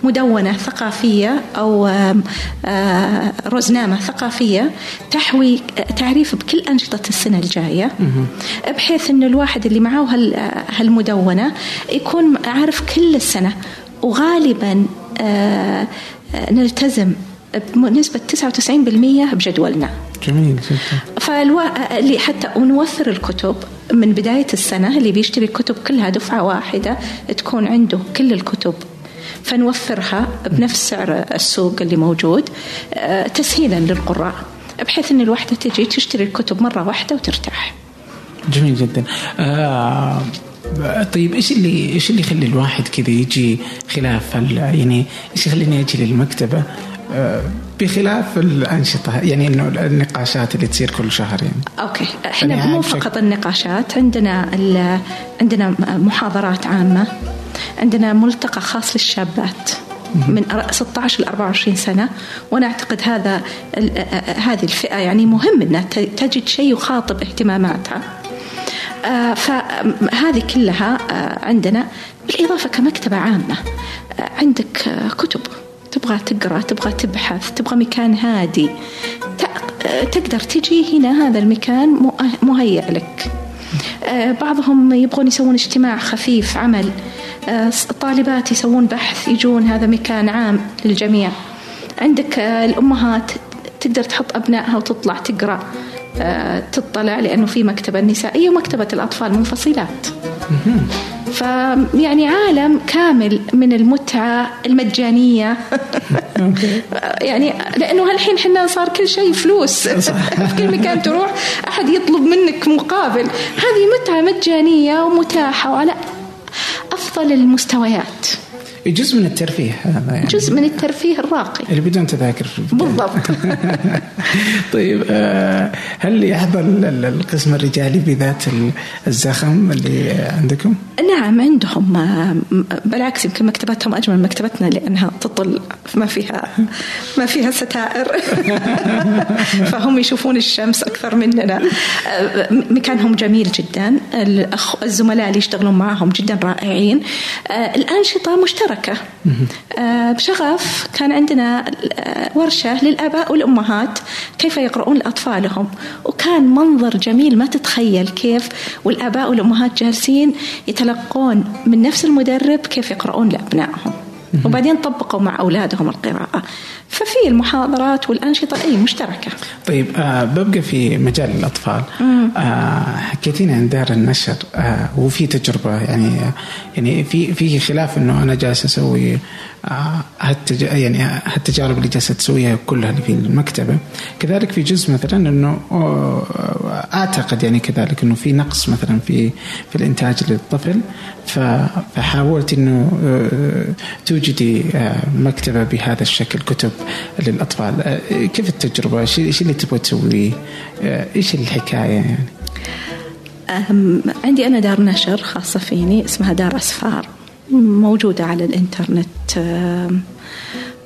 Speaker 2: مدونة ثقافية أو آه، روزنامة ثقافية تحوي تعريف بكل أنشطة السنة الجاية بحيث أن الواحد اللي معه هالمدونة يكون عارف كل السنة وغالبا آه، نلتزم بنسبة 99% بجدولنا.
Speaker 1: جميل جدا.
Speaker 2: فالوا... اللي حتى ونوفر الكتب من بداية السنة اللي بيشتري الكتب كلها دفعة واحدة تكون عنده كل الكتب. فنوفرها بنفس سعر السوق اللي موجود آه، تسهيلا للقراء بحيث إن الواحدة تجي تشتري الكتب مرة واحدة وترتاح.
Speaker 1: جميل جدا. آه طيب إيش اللي إيش اللي يخلي الواحد كذا يجي خلاف يعني إيش يخليني أجي للمكتبة؟ بخلاف الأنشطة يعني إنه النقاشات اللي تصير كل شهر يعني.
Speaker 2: أوكي. إحنا يعني مو فقط النقاشات عندنا عندنا محاضرات عامة عندنا ملتقى خاص للشابات من 16 ل 24 سنة وأنا أعتقد هذا هذه الفئة يعني مهم أنها تجد شيء يخاطب اهتماماتها. فهذه كلها عندنا بالإضافة كمكتبة عامة. عندك كتب. تبغى تقرأ تبغى تبحث تبغى مكان هادي. تقدر تجي هنا هذا المكان مهيئ لك. آه، بعضهم يبغون يسوون اجتماع خفيف عمل. آه، طالبات يسوون بحث يجون هذا مكان عام للجميع. عندك آه، الأمهات تقدر تحط أبنائها وتطلع تقرأ. تطلع لأنه في مكتبة النسائية ومكتبة الأطفال منفصلات. فيعني عالم كامل من المتعة المجانية. يعني لأنه هالحين حنا صار كل شيء فلوس. في كل مكان تروح أحد يطلب منك مقابل. هذه متعة مجانية ومتاحة وعلى أفضل المستويات.
Speaker 1: جزء من الترفيه هذا
Speaker 2: يعني. جزء من الترفيه الراقي.
Speaker 1: اللي بدون تذاكر.
Speaker 2: بالضبط.
Speaker 1: طيب آه، هل يحضر القسم الرجالي بذات الزخم اللي عندكم؟
Speaker 2: نعم عندهم آه، بالعكس يمكن مكتبتهم أجمل مكتبتنا لأنها تطل ما فيها ما فيها ستائر. فهم يشوفون الشمس أكثر مننا. آه، مكانهم جميل جدا. الزملاء اللي يشتغلون معهم جدا رائعين. الأنشطة مشتركة. بشغف كان عندنا ورشة للآباء والأمهات كيف يقرؤون لأطفالهم. وكان منظر جميل ما تتخيل كيف والآباء والأمهات جالسين يتلقون من نفس المدرب كيف يقرؤون لأبنائهم. وبعدين طبقوا مع أولادهم القراءة. ففي المحاضرات والأنشطة أي مشتركة.
Speaker 1: طيب آه ببقى في مجال الأطفال. آه حكيتيني عن دار النشر. آه وفي تجربة يعني يعني في في خلاف إنه أنا جالس أسوي هالتج... يعني هالتجارب اللي جالسة تسويها كلها اللي في المكتبة كذلك في جزء مثلا إنه أعتقد يعني كذلك إنه في نقص مثلا في في الإنتاج للطفل فحاولت إنه توجدي مكتبة بهذا الشكل كتب للأطفال كيف التجربة؟ إيش اللي تبغى تسويه؟ إيش الحكاية يعني؟
Speaker 2: عندي أنا دار نشر خاصة فيني اسمها دار أسفار موجودة على الإنترنت.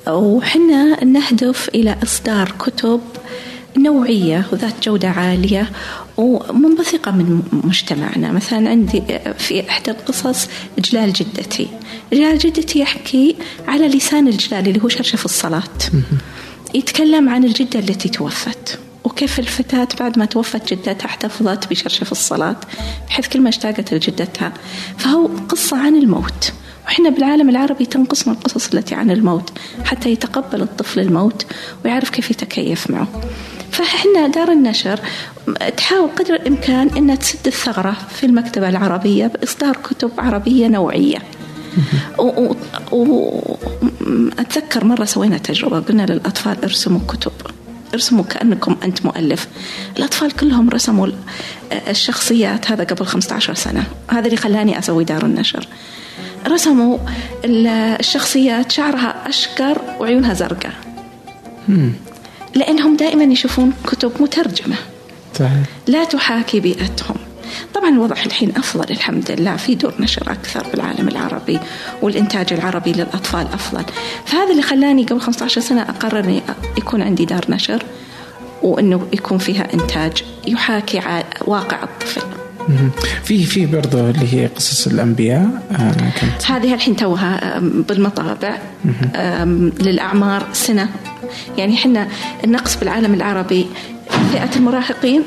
Speaker 2: وحنا نهدف إلى إصدار كتب نوعية وذات جودة عالية ومنبثقة من مجتمعنا. مثلا عندي في إحدى القصص إجلال جدتي. إجلال جدتي يحكي على لسان الجلال اللي هو شرشف الصلاة. يتكلم عن الجدة التي توفت. وكيف الفتاة بعد ما توفت جدتها احتفظت بشرشف الصلاة بحيث كل ما اشتاقت لجدتها. فهو قصة عن الموت. وإحنا بالعالم العربي تنقسم القصص التي عن الموت حتى يتقبل الطفل الموت ويعرف كيف يتكيف معه. فإحنا دار النشر تحاول قدر الإمكان أنها تسد الثغرة في المكتبة العربية بإصدار كتب عربية نوعية. وأتذكر مرة سوينا تجربة قلنا للأطفال ارسموا كتب. ارسموا كأنكم أنت مؤلف. الأطفال كلهم رسموا الشخصيات هذا قبل 15 سنة. هذا اللي خلاني أسوي دار النشر. رسموا الشخصيات شعرها أشقر وعيونها زرقاء. لأنهم دائما يشوفون كتب مترجمة. لا تحاكي بيئتهم. طبعا الوضع الحين أفضل الحمد لله في دور نشر أكثر بالعالم العربي والإنتاج العربي للأطفال أفضل. فهذا اللي خلاني قبل 15 سنة أقرر أني يكون عندي دار نشر وأنه يكون فيها إنتاج يحاكي واقع الطفل.
Speaker 1: في في برضه اللي هي قصص الأنبياء
Speaker 2: آه، كنت هذه الحين توها بالمطابع للأعمار سنة. يعني إحنا النقص بالعالم العربي فئة المراهقين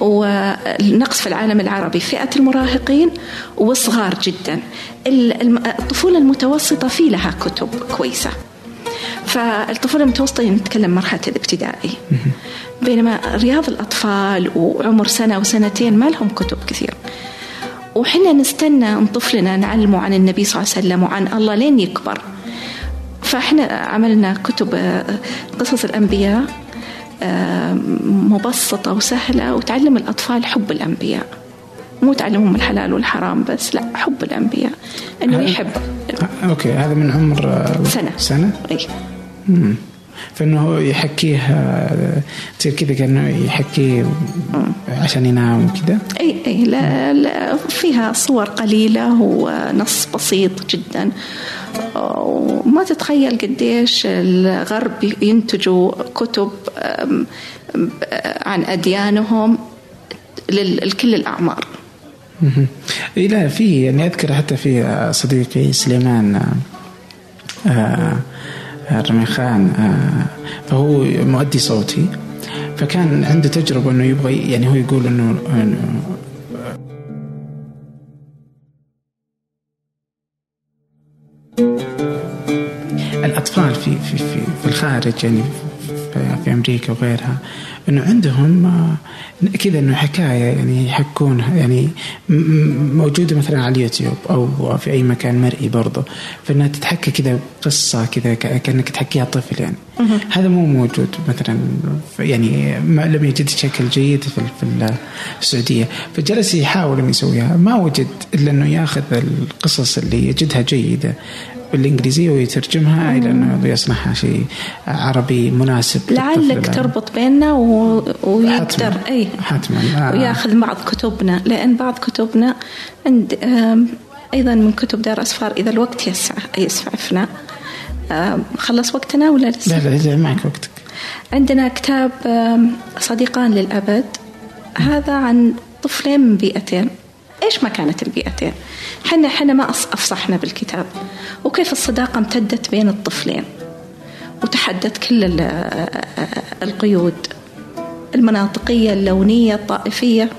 Speaker 2: والنقص في العالم العربي فئة المراهقين وصغار جدا. الطفولة المتوسطة في لها كتب كويسة. فالطفولة المتوسطة نتكلم مرحلة الابتدائي. بينما رياض الأطفال وعمر سنة وسنتين ما لهم كتب كثير. وحنا نستنى أن طفلنا نعلمه عن النبي صلى الله عليه وسلم وعن الله لين يكبر. فاحنا عملنا كتب آه، قصص الأنبياء. مبسطة وسهلة وتعلم الأطفال حب الأنبياء. مو تعلمهم الحلال والحرام بس لا حب الأنبياء. أنه يحب.
Speaker 1: أوكي هذا من عمر
Speaker 2: سنة.
Speaker 1: سنة؟
Speaker 2: أي
Speaker 1: فإنه يحكيها تصير كذا كأنه يحكي عشان ينام وكذا.
Speaker 2: إي إي لا, لا فيها صور قليلة ونص بسيط جدا. وما تتخيل قديش الغرب ينتجوا كتب عن أديانهم لكل الأعمار.
Speaker 1: إيه لا في يعني أذكر حتى في صديقي سليمان آه الرميخان آه فهو مؤدي صوتي. فكان عنده تجربة إنه يبغى يعني هو يقول إنه, إنه الأطفال في في في, في الخارج يعني في أمريكا وغيرها إنه عندهم آه، كذا إنه حكاية يعني يحكونها يعني موجودة مثلا على اليوتيوب أو في أي مكان مرئي برضه فإنها تتحكى كذا قصة كذا كأنك تحكيها طفل يعني. هذا مو موجود مثلا يعني ما لم يجد شكل جيد في في السعودية. فجلس يحاول إنه يسويها ما وجد إلا إنه يأخذ القصص اللي يجدها جيدة. بالإنجليزية ويترجمها إلى أنه يصنعها شيء عربي مناسب
Speaker 2: لعلك تربط بيننا و... ويقدر
Speaker 1: اي حتما.
Speaker 2: آه. ويأخذ بعض كتبنا لأن بعض كتبنا عند أيضا من كتب دار أسفار إذا الوقت يسع يسعفنا خلص وقتنا ولا لسه؟
Speaker 1: لا لا معك وقتك.
Speaker 2: عندنا كتاب صديقان للأبد. هذا عن طفلين من بيئتين. إيش ما كانت البيئتين؟ حنا حنا ما أفصحنا بالكتاب. وكيف الصداقة امتدت بين الطفلين؟ وتحدت كل القيود. المناطقية اللونية الطائفية.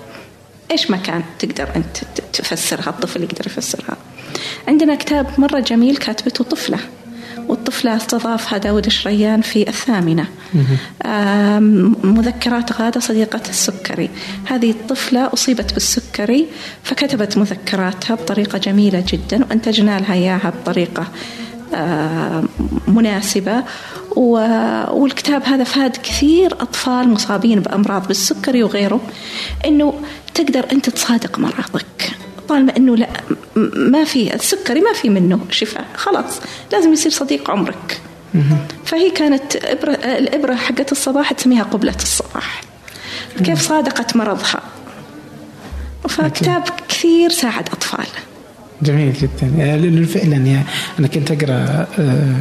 Speaker 2: إيش ما كان تقدر أنت تفسرها الطفل يقدر يفسرها. عندنا كتاب مرة جميل كاتبته طفلة. والطفلة استضافها داود شريان في الثامنة. مذكرات غادة صديقة السكري. هذه الطفلة أصيبت بالسكري فكتبت مذكراتها بطريقة جميلة جدا وأنتجنا لها إياها بطريقة مناسبة. والكتاب هذا فاد كثير أطفال مصابين بأمراض بالسكري وغيره أنه تقدر أنت تصادق مرضك. طالما إنه لا ما في السكري ما في منه شفاء خلاص لازم يصير صديق عمرك. فهي كانت إبرة الإبرة حقت الصباح تسميها قبلة الصباح. كيف صادقت مرضها؟ فكتاب كثير ساعد أطفال.
Speaker 1: جميل جدا. لأنه فعلا يعني أنا كنت أقرأ آه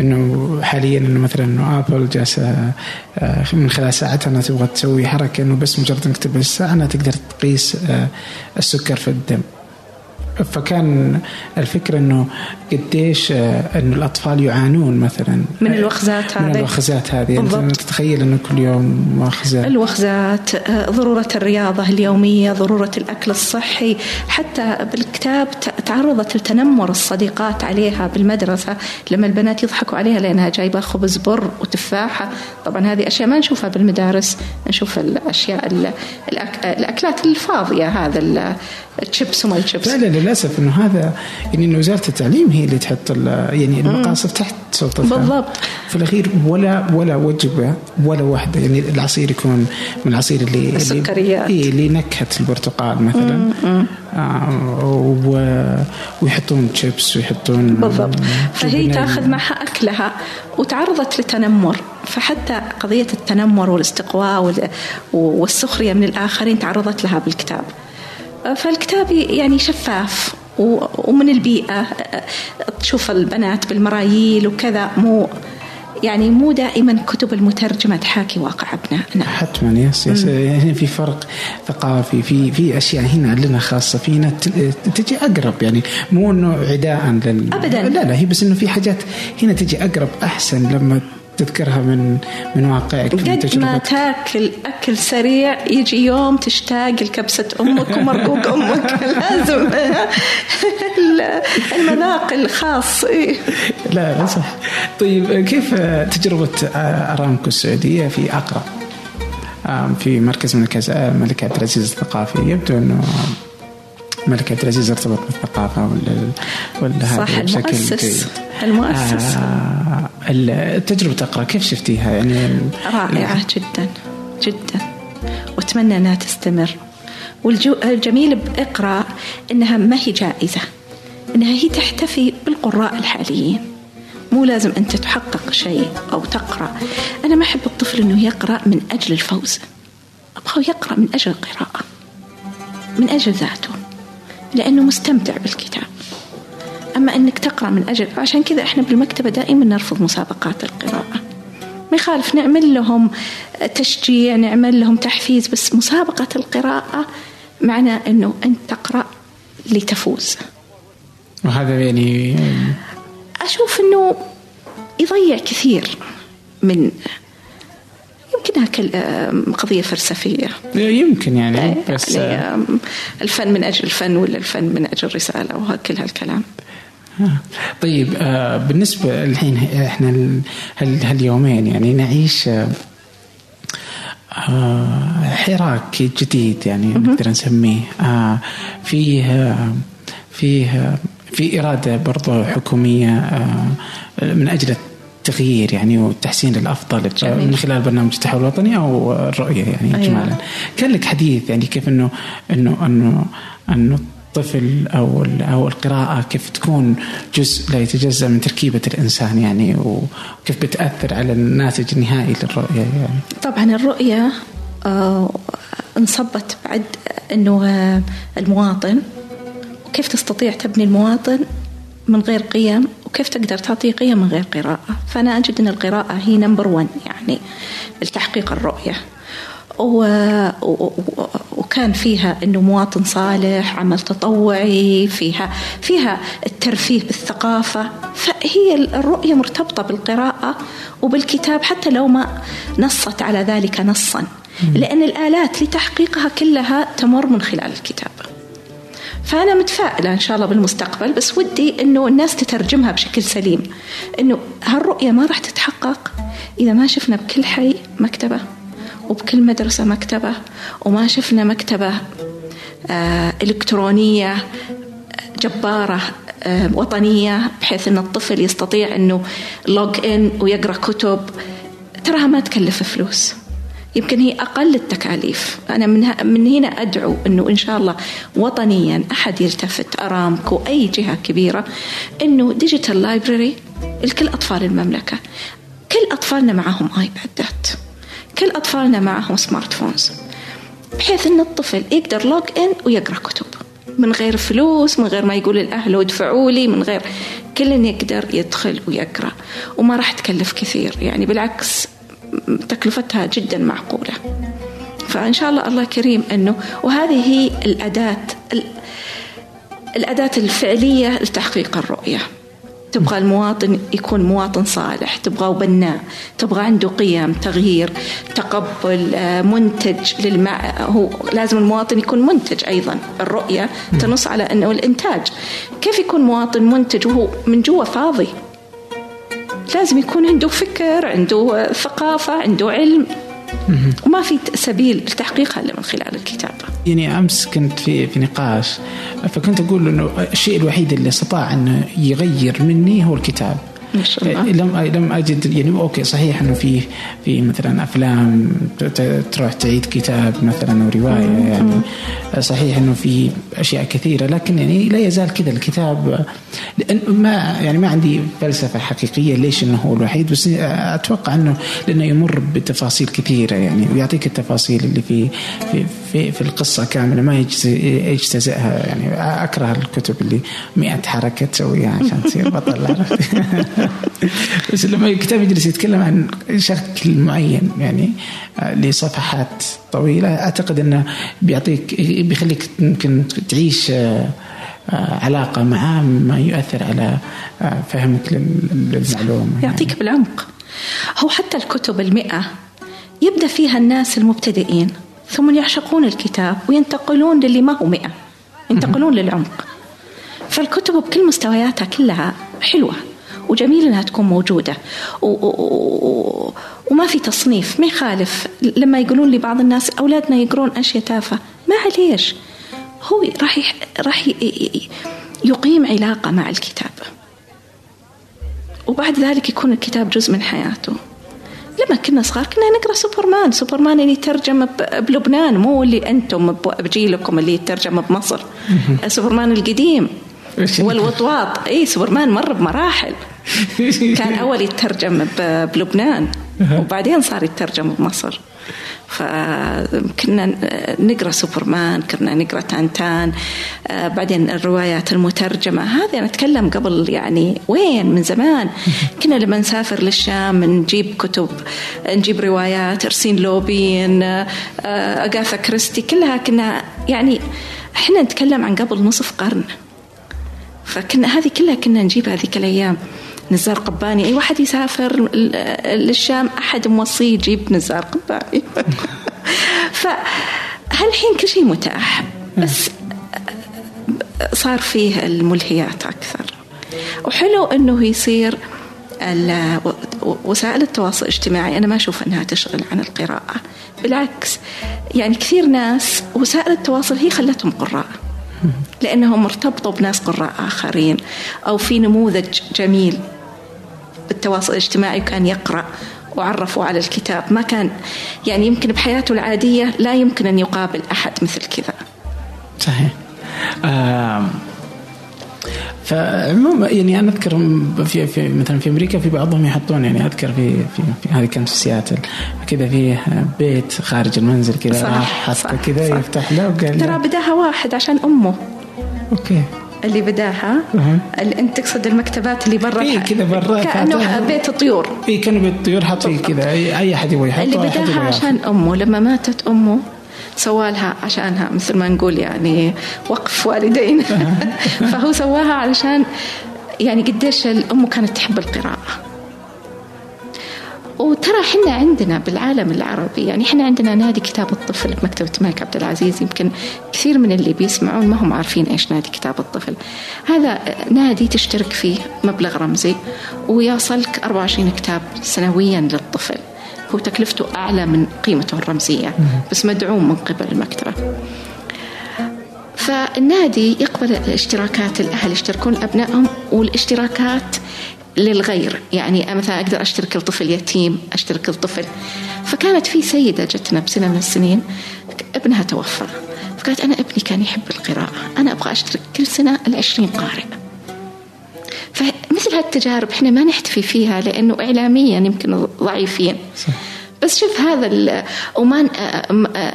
Speaker 1: إنه حاليا إنه مثلا إنه آبل جالسة آه من خلال ساعتها انها تبغى تسوي حركة إنه بس مجرد إنك تبغى الساعة انها تقدر تقيس آه السكر في الدم. فكان الفكرة أنه قديش آه، أنه الأطفال يعانون مثلا.
Speaker 2: من الوخزات
Speaker 1: هذه. من الوخزات هذه. أنت تتخيل أنه كل يوم وخزة
Speaker 2: الوخزات آه، ضرورة الرياضة اليومية ضرورة الأكل الصحي. حتى بالكتاب تعرضت لتنمر الصديقات عليها بالمدرسة. لما البنات يضحكوا عليها لأنها جايبة خبز بر وتفاحة. طبعا هذه أشياء ما نشوفها بالمدارس. نشوف الأشياء الأكلات الفاضية هذا الشيبس وما الشيبس.
Speaker 1: لا لا للأسف إنه هذا يعني إنه وزارة التعليم هي اللي تحط يعني المقاصف تحت سلطتها
Speaker 2: بالضبط.
Speaker 1: في الأخير ولا ولا وجبة ولا واحدة. يعني العصير يكون من العصير اللي
Speaker 2: السكريات.
Speaker 1: اللي, اللي نكهة البرتقال مثلا. آه ويحطون شيبس ويحطون
Speaker 2: بالضبط. فهي تأخذ معها أكلها وتعرضت لتنمر. فحتى قضية التنمر والاستقواء والسخرية من الآخرين تعرضت لها بالكتاب. فالكتاب يعني شفاف ومن البيئة تشوف البنات بالمرايل وكذا مو يعني مو دائما كتب المترجمة تحاكي واقع ابنائنا
Speaker 1: حتما يس يس يعني في فرق ثقافي في في أشياء هنا لنا خاصة فينا تجي أقرب يعني مو إنه عداء لل
Speaker 2: ابدا.
Speaker 1: لا لا هي بس إنه في حاجات هنا تجي أقرب أحسن لما تذكرها من من واقعك
Speaker 2: قد ما تاكل اكل سريع يجي يوم تشتاق لكبسة أمك ومرقوق أمك. لازم. المذاق الخاص إيه.
Speaker 1: لا لا صح. طيب كيف تجربة أرامكو السعودية في أقرأ؟ في مركز مركز الملك عبد العزيز الثقافي. يبدو أنه الملك عبد العزيز ارتبط بالثقافه ولا
Speaker 2: ولا هذا بشكل جيد. المؤسس.
Speaker 1: آه تجربة أقرأ كيف شفتيها؟ يعني
Speaker 2: رائعة جدا جدا. وأتمنى أنها تستمر. والجميل بإقرأ أنها ما هي جائزة أنها هي تحتفي بالقراء الحاليين. مو لازم أنت تحقق شيء أو تقرأ. أنا ما أحب الطفل أنه يقرأ من أجل الفوز. أبغاه يقرأ من أجل القراءة من أجل ذاته. لأنه مستمتع بالكتاب. أما أنك تقرأ من أجل عشان كذا إحنا بالمكتبة دائما نرفض مسابقات القراءة. ما يخالف نعمل لهم تشجيع نعمل لهم تحفيز بس مسابقة القراءة معنى أنه أنت تقرأ لتفوز.
Speaker 1: وهذا يعني
Speaker 2: أشوف أنه يضيع كثير من يمكنها قضية فلسفية.
Speaker 1: يمكن يعني بس
Speaker 2: يعني الفن من أجل الفن ولا الفن من أجل رسالة وكل هالكلام.
Speaker 1: طيب آه، بالنسبة الحين إحنا هاليومين يعني نعيش آه، حراك جديد يعني نقدر نسميه. آه، فيه فيه في إرادة برضو حكومية من أجل التغيير يعني والتحسين للأفضل جميل. من خلال برنامج التحول الوطني أو الرؤية يعني أيوة. اجمالا كان لك حديث يعني كيف إنه إنه إنه إنه الطفل أو أو القراءة كيف تكون جزء لا يتجزأ من تركيبة الإنسان يعني وكيف بتأثر على الناتج النهائي للرؤية يعني
Speaker 2: طبعا الرؤية آه انصبت بعد إنه آه المواطن وكيف تستطيع تبني المواطن من غير قيم وكيف تقدر تعطيه قيم من غير قراءة؟ فأنا أجد أن القراءة هي نمبر ون يعني لتحقيق الرؤية. و... و... وكان فيها إنه مواطن صالح عمل تطوعي فيها فيها الترفيه بالثقافة. فهي الرؤية مرتبطة بالقراءة وبالكتاب حتى لو ما نصت على ذلك نصا. لأن الآلات لتحقيقها كلها تمر من خلال الكتاب. فأنا متفائلة إن شاء الله بالمستقبل بس ودي إنه الناس تترجمها بشكل سليم. إنه هالرؤية ما راح تتحقق إذا ما شفنا بكل حي مكتبة وبكل مدرسة مكتبة وما شفنا مكتبة آه إلكترونية جبارة آه وطنية بحيث أن الطفل يستطيع أنه log in ويقرأ كتب تراها ما تكلف فلوس. يمكن هي أقل التكاليف. أنا من, من هنا أدعو أنه إن شاء الله وطنيا أحد يلتفت أرامكو أي جهة كبيرة أنه digital library لكل أطفال المملكة. كل أطفالنا معهم آيبادات كل أطفالنا معهم smartphones بحيث أن الطفل يقدر log in ويقرأ كتب. من غير فلوس من غير ما يقول الأهل ادفعوا لي من غير. كل يقدر يدخل ويقرأ. وما راح تكلف كثير. يعني بالعكس تكلفتها جدا معقولة. فإن شاء الله الله كريم أنه وهذه هي الأداة الأداة الفعلية لتحقيق الرؤية. تبغى المواطن يكون مواطن صالح تبغى بناء تبغى عنده قيم تغيير تقبل آه، منتج للماء هو لازم المواطن يكون منتج أيضا. الرؤية تنص على أنه الإنتاج. كيف يكون مواطن منتج وهو من جوا فاضي؟ لازم يكون عنده فكر عنده ثقافة عنده علم وما في سبيل لتحقيقها الا من خلال الكتابة.
Speaker 1: يعني أمس كنت في في نقاش فكنت أقول إنه الشيء الوحيد اللي استطاع إنه يغير مني هو الكتاب. ما شاء الله. لم لم أجد يعني أوكي صحيح إنه في في مثلا أفلام تروح تعيد كتاب مثلا أو رواية يعني صحيح إنه في أشياء كثيرة لكن يعني لا يزال كذا الكتاب لأن ما يعني ما عندي فلسفة حقيقية ليش إنه هو الوحيد بس أتوقع إنه لأنه يمر بتفاصيل كثيرة يعني ويعطيك التفاصيل اللي في في في, في القصة كاملة ما يجتزئها يعني. أكره الكتب اللي 100 حركة تسويها عشان تصير بطل عرفت؟ بس لما الكتاب يجلس يتكلم عن شكل معين يعني آه، لصفحات طويلة أعتقد إنه بيعطيك بيخليك يمكن تعيش آه، آه، علاقة معاه ما يؤثر على فهمك للمعلومة
Speaker 2: يعطيك يعني. بالعمق. هو حتى الكتب المئة يبدأ فيها الناس المبتدئين. ثم يعشقون الكتاب وينتقلون للي ما هو مئة. ينتقلون للعمق. فالكتب بكل مستوياتها كلها حلوة وجميل إنها تكون موجودة. و و وما في تصنيف ما يخالف لما يقولون لي بعض الناس أولادنا يقرون أشياء تافهة. ما عليش. هو راح يح... راح يقيم علاقة مع الكتاب. وبعد ذلك يكون الكتاب جزء من حياته. لما كنا صغار كنا نقرأ سوبرمان. سوبرمان اللي يترجم بلبنان مو اللي أنتم بجيلكم اللي يترجم بمصر. سوبرمان القديم. والوطواط. إي سوبرمان مر بمراحل. كان أول يترجم بلبنان. وبعدين صار يترجم بمصر. فكنا نقرأ سوبرمان كنا نقرأ تانتان آه، بعدين الروايات المترجمة. هذه نتكلم قبل يعني وين؟ من زمان. كنا لما نسافر للشام نجيب كتب نجيب روايات إرسين لوبين آه، أغاثا كريستي كلها كنا يعني إحنا نتكلم عن قبل نصف قرن. فكنا هذه كلها كنا نجيبها هذيك الأيام. نزار قباني. أي واحد يسافر للشام أحد موصيه يجيب نزار قباني. فهالحين كل شيء متاح بس صار فيه الملهيات أكثر. وحلو إنه يصير وسائل التواصل الاجتماعي أنا ما أشوف إنها تشغل عن القراءة. بالعكس يعني كثير ناس وسائل التواصل هي خلتهم قراء. لأنهم ارتبطوا بناس قراء آخرين أو في نموذج جميل. بالتواصل الاجتماعي وكان يقرأ وعرفوا على الكتاب. ما كان يعني يمكن بحياته العادية لا يمكن أن يقابل أحد مثل كذا.
Speaker 1: صحيح. آه فعموما يعني أنا أذكر في في مثلا في أمريكا في بعضهم يحطون يعني أذكر في في, في هذه كانت في سياتل. كذا في بيت خارج المنزل كذا حط كذا يفتح له وقال
Speaker 2: ترى بداها واحد عشان أمه.
Speaker 1: أوكي.
Speaker 2: اللي بداها. اللي أنت تقصد المكتبات اللي برا
Speaker 1: اي كذا برا
Speaker 2: كأنه بيت طيور
Speaker 1: اي كأنه بيت طيور حاط فيه كذا. اي أحد يبغى يحطه
Speaker 2: اللي بداها عشان أمه. لما ماتت أمه سوالها عشانها مثل ما نقول يعني وقف والدين. فهو سواها علشان يعني قديش الأم كانت تحب القراءة. وترى إحنا عندنا بالعالم العربي يعني إحنا عندنا نادي كتاب الطفل بمكتبة الملك عبد العزيز يمكن كثير من اللي بيسمعون ما هم عارفين إيش نادي كتاب الطفل. هذا نادي تشترك فيه مبلغ رمزي ويصلك 24 كتاب سنويا للطفل. هو تكلفته أعلى من قيمته الرمزية بس مدعوم من قبل المكتبة. فالنادي يقبل اشتراكات الأهل يشتركون أبنائهم والاشتراكات للغير. يعني مثلا أقدر أشترك لطفل يتيم أشترك لطفل فكانت في سيدة جتنا بسنة من السنين ابنها توفى. فقالت أنا ابني كان يحب القراءة أنا أبغى أشترك كل سنة العشرين قارئ. فمثل هالتجارب إحنا ما نحتفي فيها لأنه إعلاميا يمكن ضعيفين. صح. بس شوف هذا وما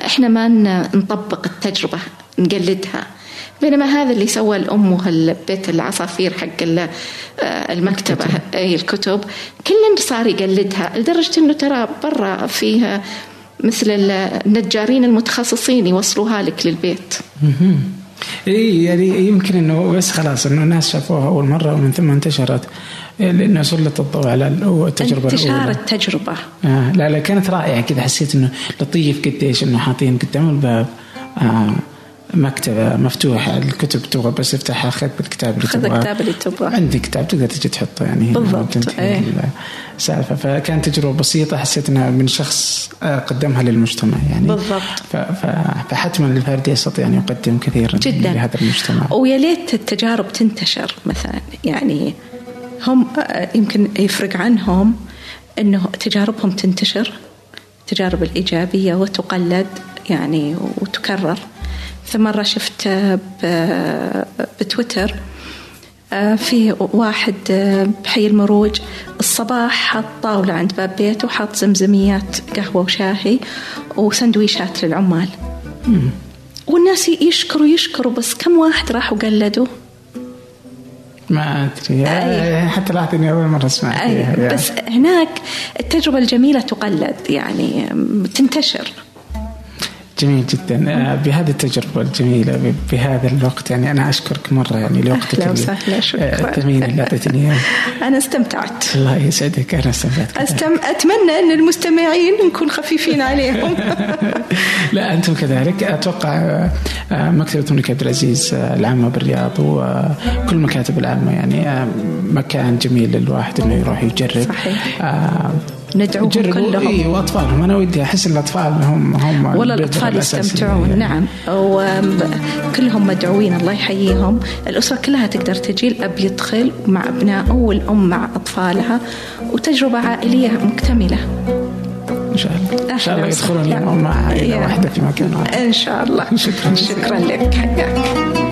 Speaker 2: إحنا ما نطبق التجربة نقلدها. بينما هذا اللي سوى الأم وهالبيت العصافير حق آه، المكتبة أي الكتب. كل صار يقلدها لدرجة أنه ترى برا فيها مثل النجارين المتخصصين يوصلوها لك للبيت.
Speaker 1: إي يعني يمكن إنه بس خلاص إنه الناس شافوها أول مرة ومن ثم انتشرت. لأنه سلط الضوء على التجربة
Speaker 2: انتشار الأولى. التجربة.
Speaker 1: آه لا لا كانت رائعة كذا. حسيت إنه لطيف قديش إنه حاطين قدام الباب. آه مكتبة مفتوحة الكتب تبغى بس تفتحها خذ الكتاب اللي
Speaker 2: تبغاه. خذ الكتاب اللي تبغاه.
Speaker 1: عندي كتاب تقدر تجي تحطه يعني
Speaker 2: بالضبط
Speaker 1: إيه. السالفة فكانت تجربة بسيطة حسيت إنها من شخص آه، قدمها للمجتمع يعني.
Speaker 2: بالضبط.
Speaker 1: فحتما الفردي يستطيع أن يقدم كثيرا
Speaker 2: جدا.
Speaker 1: لهذا المجتمع.
Speaker 2: ويا ليت التجارب تنتشر مثلا. يعني هم آه، يمكن يفرق عنهم إنه تجاربهم تنتشر التجارب الإيجابية وتقلد يعني وتكرر. مرة شفت بتويتر آه، في واحد آه، بحي المروج الصباح حط طاولة عند باب بيته وحط زمزميات قهوة وشاهي وسندويشات للعمال. والناس يشكروا يشكروا بس كم واحد راح وقلدوا؟
Speaker 1: ما أدري. أيه. حتى لاحظت اني أول مرة أسمع
Speaker 2: أيه. بس هناك التجربة الجميلة تقلد يعني تنتشر.
Speaker 1: جميل جدا. آه، بهذه التجربة الجميلة بهذا الوقت يعني أنا أشكرك مرة يعني لوقتك
Speaker 2: أهلا وسهلا شكرا.
Speaker 1: الثمين اللي أعطيتني
Speaker 2: أنا استمتعت.
Speaker 1: الله يسعدك أنا استمتعت
Speaker 2: أستم... أتمنى أن المستمعين نكون خفيفين عليهم.
Speaker 1: لا أنتم كذلك. أتوقع آه، مكتبة الملك عبد العزيز آه، العامة بالرياض وكل المكاتب العامة يعني مكان جميل للواحد أنه يروح يجرب.
Speaker 2: صحيح. ندعوهم كلهم.
Speaker 1: إيه وأطفالهم. أنا ودي أحس الأطفال هم هم
Speaker 2: والله الأطفال يستمتعون. يعني. نعم. وكلهم مدعوين. الله يحييهم. الأسرة كلها تقدر تجي. الأب يدخل مع أبنائه والأم مع أطفالها. وتجربة عائلية مكتملة.
Speaker 1: إن شاء الله. إن شاء الله يدخلون مع عائلة واحدة في مكان واحد.
Speaker 2: إن شاء الله.
Speaker 1: شكرا.
Speaker 2: شكرا لك. حياك.